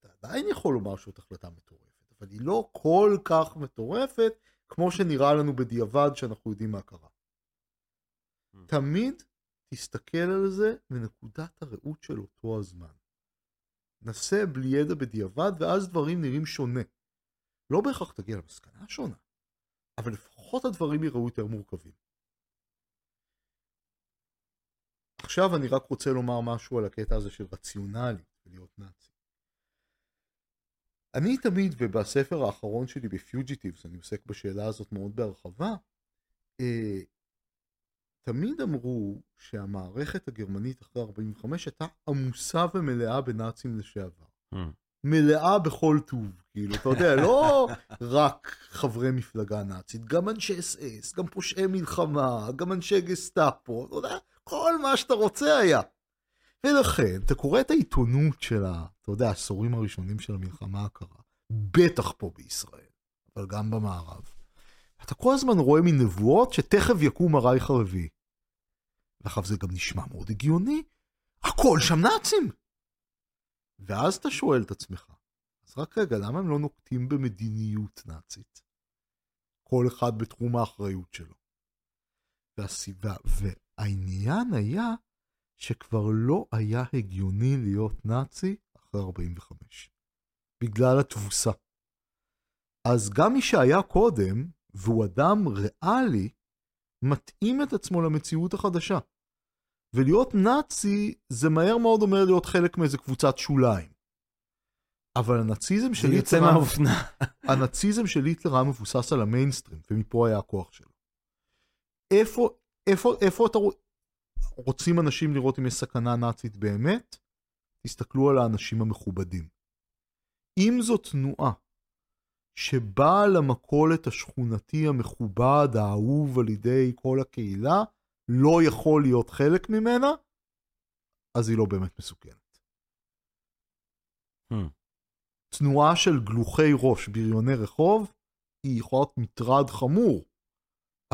אתה עדיין יכול לומר שזאת החלטה מטורפת, אבל היא לא כל כך מטורפת, כמו שנראה לנו בדיעבד שאנחנו יודעים מה קרה. Hmm. תמיד תסתכל על זה מנקודת הראות של אותו הזמן. נסה בלי ידע בדיעבד, ואז דברים נראים שונה. לא בהכרח תגיע למסקנה שונה, אבל לפחות הדברים יראו יותר מורכבים. עכשיו אני רק רוצה לומר משהו על הקטע הזה של רציונלי, להיות נאצי. אני תמיד, ובספר האחרון שלי בפיוג'יטיבס, אני עוסק בשאלה הזאת מאוד בהרחבה, אה, תמיד אמרו שהמערכת הגרמנית אחרי 45 הייתה עמוסה ומלאה בנאצים לשעבר. Hmm. מלאה בכל טוב, כאילו, אתה יודע, לא רק חברי מפלגה נאצית, גם אנשי אס אס, גם פושעי מלחמה, גם אנשי גסטאפו, אתה יודע, כל מה שאתה רוצה היה. ולכן, אתה קורא את העיתונות של ה... אתה יודע, העשורים הראשונים של המלחמה הקרה, בטח פה בישראל, אבל גם במערב. אתה כל הזמן רואה מנבואות שתכף יקום הרייך הרביעי. ואחר זה גם נשמע מאוד הגיוני, הכל שם נאצים. ואז אתה שואל את עצמך, אז רק רגע, למה הם לא נוקטים במדיניות נאצית? כל אחד בתחום האחריות שלו. והסיבה, והעניין היה שכבר לא היה הגיוני להיות נאצי אחרי 45. בגלל התבוסה. אז גם מי שהיה קודם, והוא אדם ריאלי, מתאים את עצמו למציאות החדשה. ולהיות נאצי זה מהר מאוד אומר להיות חלק מאיזה קבוצת שוליים. אבל הנאציזם של היטלר... מהאופנה. הנאציזם של היטלר היה מבוסס על המיינסטרים, ומפה היה הכוח שלו. איפה, איפה, איפה אתה רוצים אנשים לראות אם יש סכנה נאצית באמת? תסתכלו על האנשים המכובדים. אם זו תנועה שבעל המכולת השכונתי המכובד, האהוב על ידי כל הקהילה, לא יכול להיות חלק ממנה, אז היא לא באמת מסוכנת. Hmm. תנועה של גלוחי ראש, בריוני רחוב, היא יכולה להיות מטרד חמור,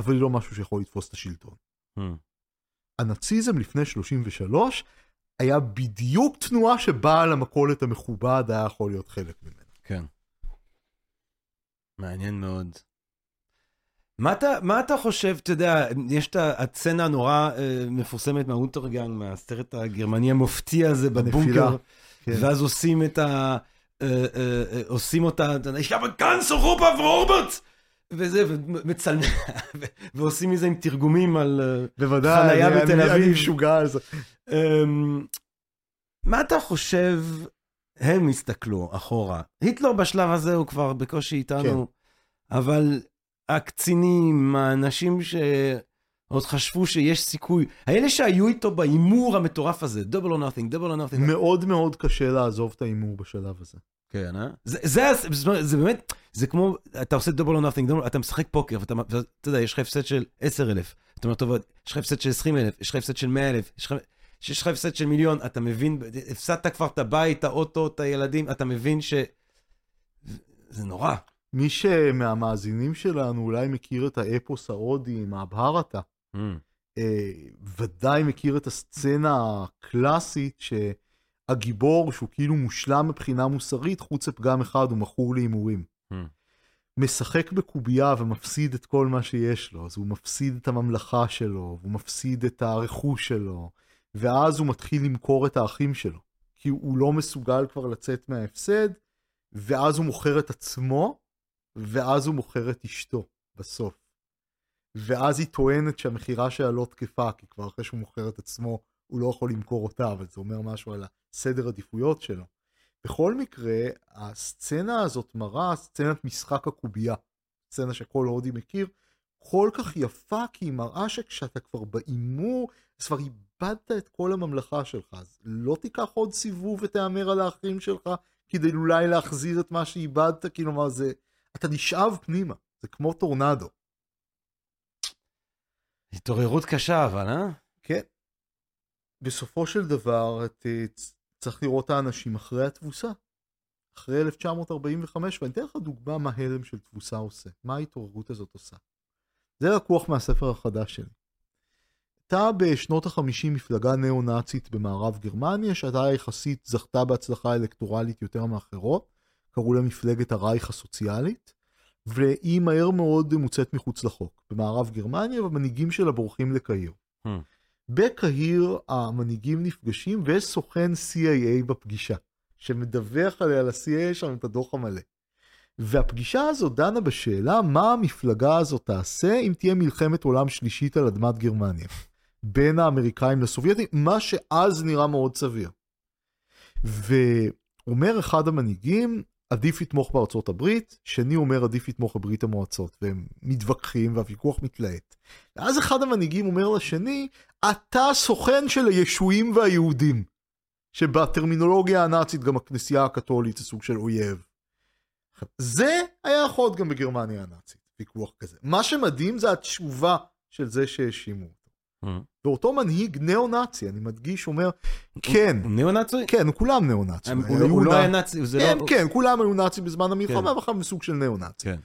אבל היא לא משהו שיכול לתפוס את השלטון. Hmm. הנאציזם לפני 33 היה בדיוק תנועה שבעל המכולת המכובד היה יכול להיות חלק ממנה. כן. מעניין מאוד. מה אתה, מה אתה חושב, אתה יודע, יש את הסצנה הנורא אה, מפורסמת מהאונטרגן, מהסרט הגרמני המופתי הזה בבונקר, כן. ואז עושים את ה... אה, אה, אה, עושים אותה, ich habe ganz Europa verobert! וזה, ומצלמים, ועושים מזה עם תרגומים על... אה, בוודאי, חנייה אני- בתל אני- אני אביב. משוגע על זה. אמ, מה אתה חושב, הם הסתכלו אחורה. היטלר בשלב הזה הוא כבר בקושי איתנו, אבל הקצינים, האנשים שעוד חשבו שיש סיכוי, האלה שהיו איתו בהימור המטורף הזה, double or nothing, double or nothing. מאוד מאוד קשה לעזוב את ההימור בשלב הזה. כן, אה? זה, זה, הס- זה, זה באמת, זה כמו, אתה עושה double or nothing, double, אתה משחק פוקר, ואתה, ואתה יודע, יש לך הפסד של 10,000, אתה אומר, טוב, יש לך הפסד של 20,000, יש לך הפסד של 100,000, יש לך... שיש לך הפסד של מיליון, אתה מבין, הפסדת כבר את הבית, את האוטו, את הילדים, אתה מבין ש... זה נורא. מי שמהמאזינים שלנו אולי מכיר את האפוס ההודי, מהבהרתה, אה, ודאי מכיר את הסצנה הקלאסית שהגיבור, שהוא כאילו מושלם מבחינה מוסרית, חוץ לפגם אחד, הוא מכור להימורים. Hmm. משחק בקובייה ומפסיד את כל מה שיש לו, אז הוא מפסיד את הממלכה שלו, והוא מפסיד את הרכוש שלו, ואז הוא מתחיל למכור את האחים שלו, כי הוא לא מסוגל כבר לצאת מההפסד, ואז הוא מוכר את עצמו, ואז הוא מוכר את אשתו בסוף. ואז היא טוענת שהמכירה שלה לא תקפה, כי כבר אחרי שהוא מוכר את עצמו, הוא לא יכול למכור אותה, אבל זה אומר משהו על הסדר עדיפויות שלו. בכל מקרה, הסצנה הזאת מראה סצנת משחק הקובייה, סצנה שכל הודי מכיר, כל כך יפה, כי היא מראה שכשאתה כבר בהימור, אז כבר איבדת את כל הממלכה שלך, אז לא תיקח עוד סיבוב ותהמר על האחים שלך, כדי אולי להחזיר את מה שאיבדת, כלומר זה, אתה נשאב פנימה, זה כמו טורנדו. התעוררות קשה, אבל, אה? כן. בסופו של דבר, את, אה, צריך לראות את האנשים אחרי התבוסה. אחרי 1945, ואני אתן לך דוגמה מה הלם של תבוסה עושה. מה ההתעוררות הזאת עושה. זה לקוח מהספר החדש שלי. הייתה בשנות ה-50 מפלגה ניאו-נאצית במערב גרמניה, שהייתה יחסית זכתה בהצלחה אלקטורלית יותר מאחרות. קראו לה מפלגת הרייך הסוציאלית, והיא מהר מאוד מוצאת מחוץ לחוק. במערב גרמניה, והמנהיגים שלה בורחים לקהיר. Hmm. בקהיר המנהיגים נפגשים וסוכן CIA בפגישה, שמדווח עליה ל-CIA שם את הדוח המלא. והפגישה הזו דנה בשאלה מה המפלגה הזאת תעשה אם תהיה מלחמת עולם שלישית על אדמת גרמניה. בין האמריקאים לסובייטים, מה שאז נראה מאוד סביר. ואומר אחד המנהיגים, עדיף לתמוך בארצות הברית, שני אומר עדיף לתמוך בברית המועצות, והם מתווכחים והוויכוח מתלהט. ואז אחד המנהיגים אומר לשני, אתה סוכן של הישועים והיהודים, שבטרמינולוגיה הנאצית גם הכנסייה הקתולית זה סוג של אויב. זה היה יכול להיות גם בגרמניה הנאצית, ויכוח כזה. מה שמדהים זה התשובה של זה שהאשימו אותו. Hmm. ואותו מנהיג ניאו-נאצי, אני מדגיש, אומר, כן, הוא ניאו-נאצי? כן, כולם ניאו-נאצים. הוא לא- היה נאצי, זה כן, לא... כן, כולם היו נאצים בזמן המלחמה, כן. ואחר מסוג של ניאו-נאצי. כן.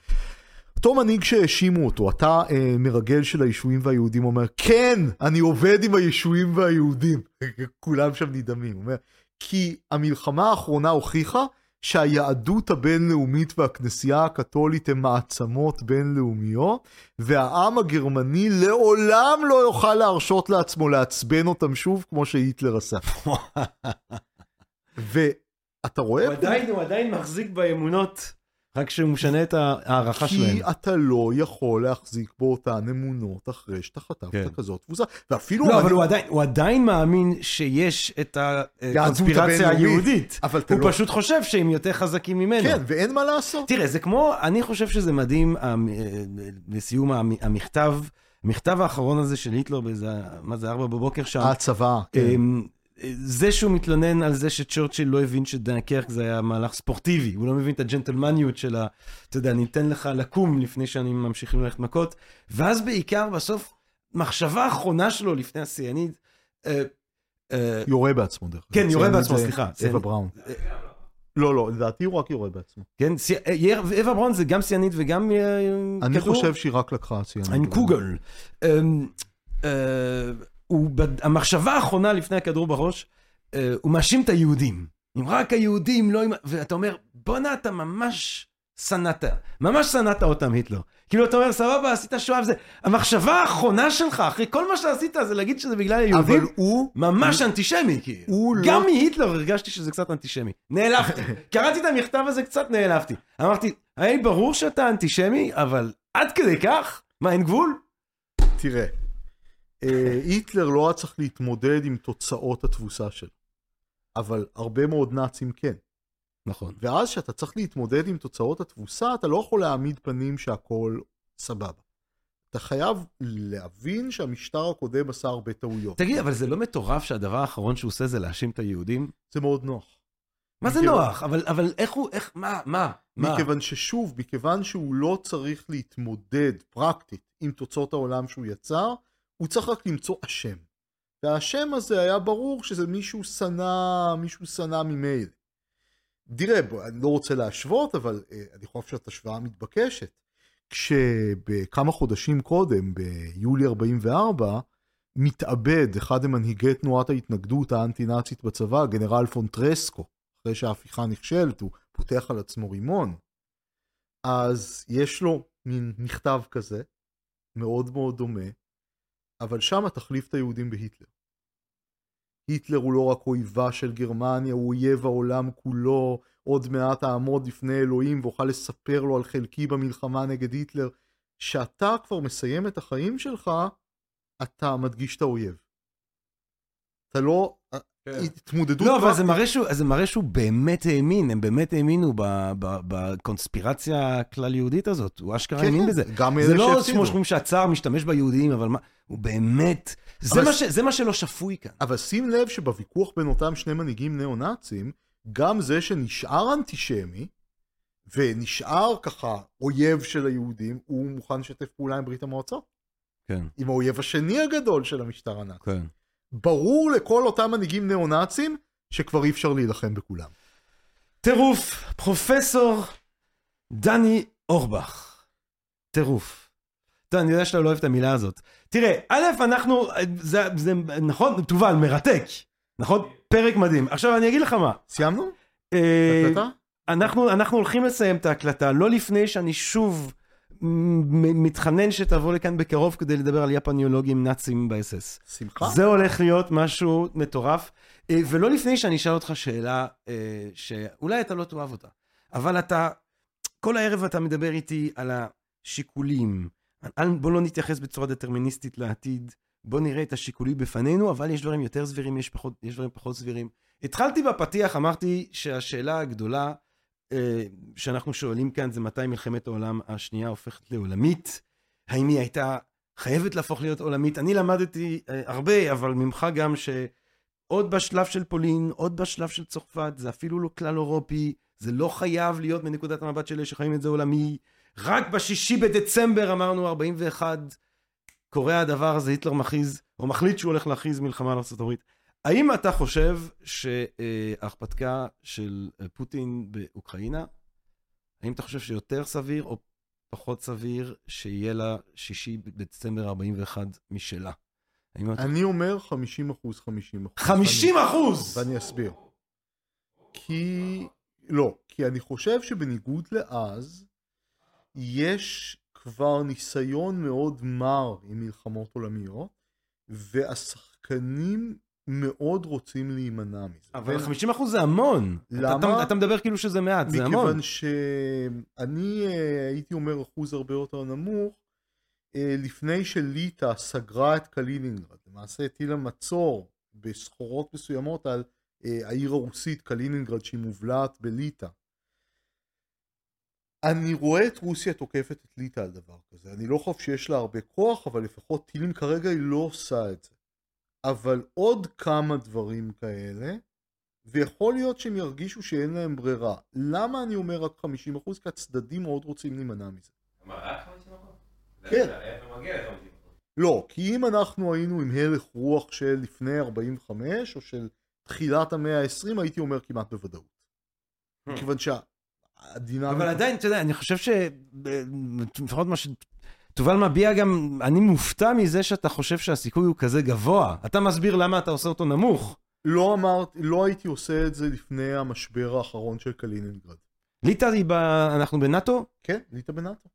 אותו מנהיג שהאשימו אותו, אתה אה, מרגל של הישועים והיהודים, אומר, כן, אני עובד עם הישועים והיהודים. כולם שם נדהמים. הוא אומר, כי המלחמה האחרונה הוכיחה שהיהדות הבינלאומית והכנסייה הקתולית הן מעצמות בינלאומיות, והעם הגרמני לעולם לא יוכל להרשות לעצמו לעצבן אותם שוב, כמו שהיטלר עשה. ואתה רואה הוא עדיין, הוא עדיין מחזיק באמונות, רק שהוא משנה את ההערכה שלהם. כי אתה לא יכול להחזיק באותן אמונות אחרי שאתה חטפת כן. כזאת תבוסה. ואפילו... לא, אני- אבל הוא עדיין, הוא עדיין מאמין שיש את הקונספירציה. היהודית. אבל הוא לא... פשוט חושב שהם יותר חזקים ממנו. כן, ואין מה לעשות. תראה, זה כמו, אני חושב שזה מדהים, המ- אה, לסיום המ- המכתב, המכתב האחרון הזה של היטלר באיזה, מה זה, ארבע בבוקר שם, הצבא, כן. זה שהוא מתלונן על זה שצ'רצ'יל לא הבין שדנקרק זה היה מהלך ספורטיבי, הוא לא מבין את הג'נטלמניות של ה... אתה יודע, אני אתן לך לקום לפני שאני ממשיכים ללכת מכות, ואז בעיקר בסוף, מחשבה אחרונה שלו לפני השיאנית, אה, אה, יורה בעצמו דרך אגב. כן, יורה בעצמו, סליחה. אווה בראון. לא, לא, לדעתי הוא רק יורה בעצמו. כן, אה, יר- אווה ברון זה גם שיאנית וגם אה, אני כדור? חושב שהיא רק לקחה ציינית. ein קוגל. הוא, המחשבה האחרונה לפני הכדור בראש, אה, הוא מאשים את היהודים. אם רק היהודים לא... ואתה אומר, בואנה, אתה ממש שנאת, ממש שנאת אותם, היטלר. כאילו, אתה אומר, סבבה, עשית שואה וזה. המחשבה האחרונה שלך, אחרי כל מה שעשית, זה להגיד שזה בגלל היהודים, אבל הוא... ממש אנטישמי, כאילו. הוא לא- גם מהיטלר הרגשתי שזה קצת אנטישמי. נעלבתי. קראתי את המכתב הזה, קצת נעלבתי. אמרתי, היה ברור שאתה אנטישמי, אבל עד כדי כך? מה, אין גבול? תראה, אה, היטלר לא היה צריך להתמודד עם תוצאות התבוסה שלו, אבל הרבה מאוד נאצים כן. נכון. ואז כשאתה צריך להתמודד עם תוצאות התבוסה, אתה לא יכול להעמיד פנים שהכל סבבה. אתה חייב להבין שהמשטר הקודם עשה הרבה טעויות. תגיד, אבל זה לא מטורף שהדבר האחרון שהוא עושה זה להאשים את היהודים? זה מאוד נוח. מה זה מכיוון- נוח? אבל, אבל איך הוא, איך, מה, מה, מה? מכיוון ששוב, מכיוון שהוא לא צריך להתמודד פרקטית עם תוצאות העולם שהוא יצר, הוא צריך רק למצוא אשם. והאשם הזה היה ברור שזה מישהו שנא, מישהו שנא ממילא. תראה, אני לא רוצה להשוות, אבל אה, אני חושב שזאת השוואה מתבקשת. כשבכמה חודשים קודם, ביולי 44, מתאבד אחד ממנהיגי תנועת ההתנגדות האנטי-נאצית בצבא, גנרל פון טרסקו, אחרי שההפיכה נכשלת, הוא פותח על עצמו רימון. אז יש לו מין מכתב כזה, מאוד מאוד דומה, אבל שם תחליף את היהודים בהיטלר. היטלר הוא לא רק אויבה של גרמניה, הוא אויב העולם כולו, עוד מעט אעמוד לפני אלוהים ואוכל לספר לו על חלקי במלחמה נגד היטלר. כשאתה כבר מסיים את החיים שלך, אתה מדגיש את האויב. אתה לא... התמודדות... לא, אבל זה מראה, שהוא, באמת האמין, הם באמת האמינו בקונספירציה הכלל-יהודית הזאת, הוא אשכרה כן, האמין כן, בזה. זה לא. כמו שאומרים שהצאר משתמש ביהודים, אבל הוא באמת, זה מה שלא שפוי כאן. אבל שים לב שבוויכוח בין אותם שני מנהיגים ניאו-נאצים, גם זה שנשאר אנטישמי, ונשאר ככה אויב של היהודים, הוא מוכן לשתף פעולה עם ברית המועצות. כן, עם האויב השני הגדול של המשטר הנאצי. כן. ברור לכל אותם מנהיגים ניאו-נאצים שכבר אי אפשר להילחם בכולם. טירוף, פרופסור דני אורבך. טירוף. טוב, אני יודע שאתה לא אוהב את המילה הזאת. תראה, א', אנחנו, זה, זה נכון, תובל, מרתק. נכון? פרק מדהים. עכשיו אני אגיד לך מה. סיימנו? אה? אנחנו, אנחנו הולכים לסיים את ההקלטה, לא לפני שאני שוב מתחנן שתבוא לכאן בקרוב כדי לדבר על יפניולוגים נאצים באס-אס. שמחה? זה הולך להיות משהו מטורף, אה, ולא לפני שאני אשאל אותך שאלה אה, שאולי אתה לא תאהב אותה, אבל אתה, כל הערב אתה מדבר איתי על השיקולים. בוא לא נתייחס בצורה דטרמיניסטית לעתיד, בוא נראה את השיקולים בפנינו, אבל יש דברים יותר סבירים, יש, פחות, יש דברים פחות סבירים. התחלתי בפתיח, אמרתי שהשאלה הגדולה שאנחנו שואלים כאן זה מתי מלחמת העולם השנייה הופכת לעולמית, האם היא הייתה חייבת להפוך להיות עולמית. אני למדתי אה, הרבה, אבל ממך גם שעוד בשלב של פולין, עוד בשלב של צרפת, זה אפילו לא כלל אירופי, זה לא חייב להיות מנקודת המבט של אלה שחיים את זה עולמי. רק בשישי בדצמבר אמרנו 41, קורה הדבר הזה, היטלר מכריז, או מחליט שהוא הולך להכריז מלחמה על ארה"ב. האם אתה חושב שההרפתקה של פוטין באוקראינה, האם אתה חושב שיותר סביר או פחות סביר שיהיה לה שישי בדצמבר 41 משלה? אני אומר 50 אחוז, 50 אחוז. 50 אחוז! ואני אסביר. כי... לא, כי אני חושב שבניגוד לאז, יש כבר ניסיון מאוד מר עם מלחמות עולמיות, והשחקנים מאוד רוצים להימנע מזה. אבל בין- 50 אחוז זה המון. למה? אתה, אתה מדבר כאילו שזה מעט, זה המון. מכיוון שאני אה, הייתי אומר אחוז הרבה יותר נמוך, אה, לפני שליטא סגרה את קלינינגרד, למעשה הטילה מצור בסחורות מסוימות על אה, העיר הרוסית קלינינגרד שהיא מובלעת בליטא. אני רואה את רוסיה תוקפת את ליטא על דבר כזה. אני לא חושב שיש לה הרבה כוח, אבל לפחות טילים כרגע היא לא עושה את זה. אבל עוד כמה דברים כאלה, ויכול להיות שהם ירגישו שאין להם ברירה. למה אני אומר רק 50%? כי הצדדים מאוד רוצים להימנע מזה. רק 50 אחוז? כן. זה איפה מגיע ל-50 אחוז? לא, כי אם אנחנו היינו עם הלך רוח של לפני 45, או של תחילת המאה ה-20, הייתי אומר כמעט בוודאות. Hmm. מכיוון שהדינמיקה... אבל עדיין, אתה יודע, אני חושב ש... לפחות מה ש... תובל מביע גם, אני מופתע מזה שאתה חושב שהסיכוי הוא כזה גבוה. אתה מסביר למה אתה עושה אותו נמוך. לא אמרתי, לא הייתי עושה את זה לפני המשבר האחרון של קלינינגרד. ליטא היא ב... אנחנו בנאטו? כן, ליטא בנאטו.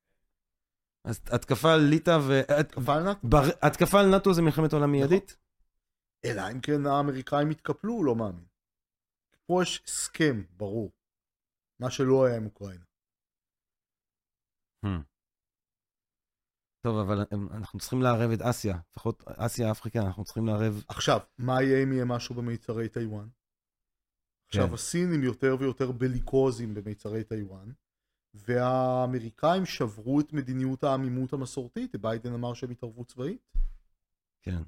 אז התקפה על ליטא ו... התקפה על נאטו. בר... התקפה על נאטו זה מלחמת עולם מיידית? אלא אם כן האמריקאים יתקפלו, לא מאמין. פה יש הסכם, ברור. מה שלא היה עם אוקראינה. Hmm. טוב, אבל הם- אנחנו צריכים לערב את אסיה, לפחות אסיה, אפריקה, אנחנו צריכים לערב... עכשיו, מה יהיה אם יהיה משהו במיצרי טיוואן? עכשיו, כן. הסינים יותר ויותר בליקוזים במיצרי טיוואן, והאמריקאים שברו את מדיניות העמימות המסורתית, ביידן אמר שהם התערבו צבאית. כן.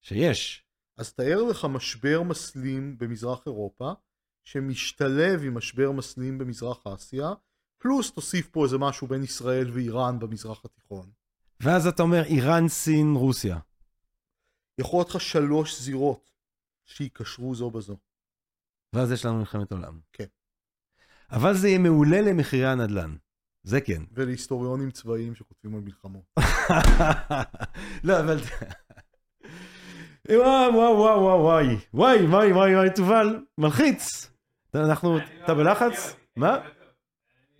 שיש. אז תאר לך משבר מסלים במזרח אירופה, שמשתלב עם משבר מסלים במזרח אסיה, פלוס תוסיף פה איזה משהו בין ישראל ואיראן במזרח התיכון. ואז אתה אומר איראן, סין, רוסיה. יכול להיות לך שלוש זירות שייקשרו זו בזו. ואז יש לנו מלחמת עולם. כן. אבל זה יהיה מעולה למחירי הנדל"ן. זה כן. ולהיסטוריונים צבאיים שכותבים על מלחמות. לא, אבל... וואו, וואו, וואו, וואו, וואי. וואי, וואי, וואי, וואי, תובל, מלחיץ. אנחנו, אתה בלחץ? מה?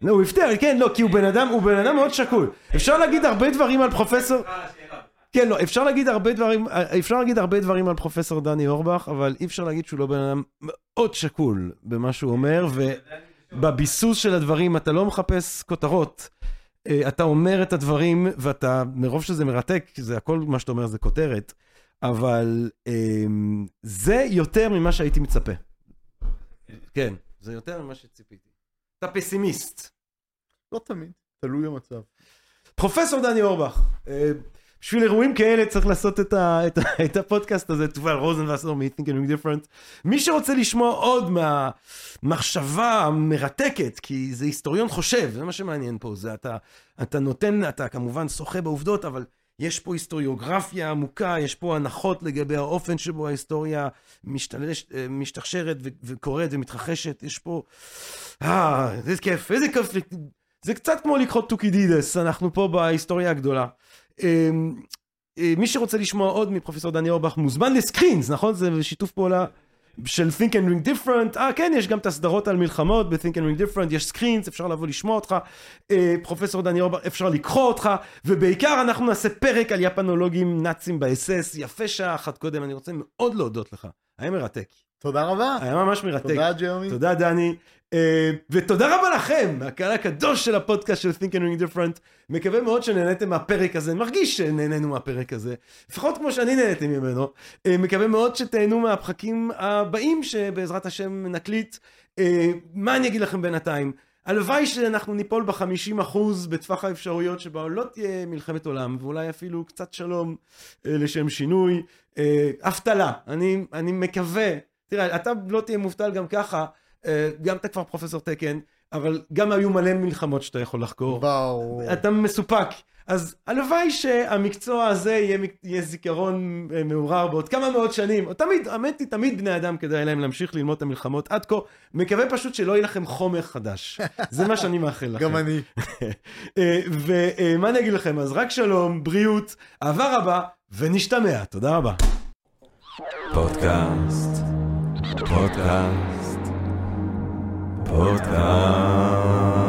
לא, הוא הפתיע, כן, לא, כי הוא בן אדם, הוא בן אדם מאוד שקול. אפשר להגיד הרבה דברים על פרופסור... כן, לא, אפשר להגיד הרבה דברים, אפשר להגיד הרבה דברים על פרופסור דני אורבך, אבל אי אפשר להגיד שהוא לא בן אדם מאוד שקול במה שהוא אומר, ובביסוס של הדברים אתה לא מחפש כותרות. אה, אתה אומר את הדברים, ואתה, מרוב שזה מרתק, זה הכל מה שאתה אומר זה כותרת, אבל אמ, זה יותר ממה שהייתי מצפה. כן, זה יותר ממה שציפיתי. אתה פסימיסט. לא תמיד, תלוי המצב. פרופסור דני אורבך, אה, בשביל אירועים כאלה צריך לעשות את, ה, את, ה, את הפודקאסט הזה, תובל רוזנבסר מ-Think and Different. מי שרוצה לשמוע עוד מהמחשבה המרתקת, כי זה היסטוריון חושב, זה מה שמעניין פה, זה אתה, אתה נותן, אתה כמובן שוחה בעובדות, אבל יש פה היסטוריוגרפיה עמוקה, יש פה הנחות לגבי האופן שבו ההיסטוריה משתלש, אה, משתכשרת ו- וקורית ומתרחשת, יש פה... אה, איזה כיף, איזה כיף. זה קצת כמו לקרוא טוקידידס, אנחנו פה בהיסטוריה הגדולה. אמ, אה, מי שרוצה לשמוע עוד מפרופסור דני אורבך מוזמן לסקרינס, נכון? זה שיתוף פעולה של Think and Drink Different. אה, כן, יש גם את הסדרות על מלחמות ב-Think and Drink Different, יש סקרינס, אפשר לבוא לשמוע אותך. אה, פרופסור דני אורבך, אפשר לקרוא אותך, ובעיקר אנחנו נעשה פרק על יפנולוגים נאצים באס-אס, יפה שעה אחת קודם, אני רוצה מאוד להודות לך. היה מרתק. תודה רבה. היה ממש מרתק. תודה ג'רמי. תודה דני. Uh, ותודה רבה לכם, הקהל הקדוש של הפודקאסט של Think and Ring Different. מקווה מאוד שנהניתם מהפרק הזה, מרגיש שנהנינו מהפרק הזה, לפחות כמו שאני נהניתי ממנו. Uh, מקווה מאוד שתהנו מהפחקים הבאים שבעזרת השם נקליט. Uh, מה אני אגיד לכם בינתיים? הלוואי שאנחנו ניפול בחמישים אחוז בטווח האפשרויות שבה לא תהיה מלחמת עולם, ואולי אפילו קצת שלום אה, לשם שינוי. אה, אבטלה, אני, אני מקווה, תראה, אתה לא תהיה מובטל גם ככה, אה, גם אתה כבר פרופסור תקן, אבל גם היו מלא מלחמות שאתה יכול לחקור. ברור. אתה מסופק. אז הלוואי שהמקצוע הזה יהיה, יהיה זיכרון אה, מעורר בעוד כמה מאות שנים. או תמיד, האמת היא, תמיד בני אדם כדאי להם להמשיך ללמוד את המלחמות עד כה. מקווה פשוט שלא יהיה לכם חומר חדש. זה מה שאני מאחל לכם. גם אני. אה, ומה אני אגיד לכם? אז רק שלום, בריאות, אהבה רבה, ונשתמע. תודה רבה. פודקאסט, פודקאסט, פודקאסט.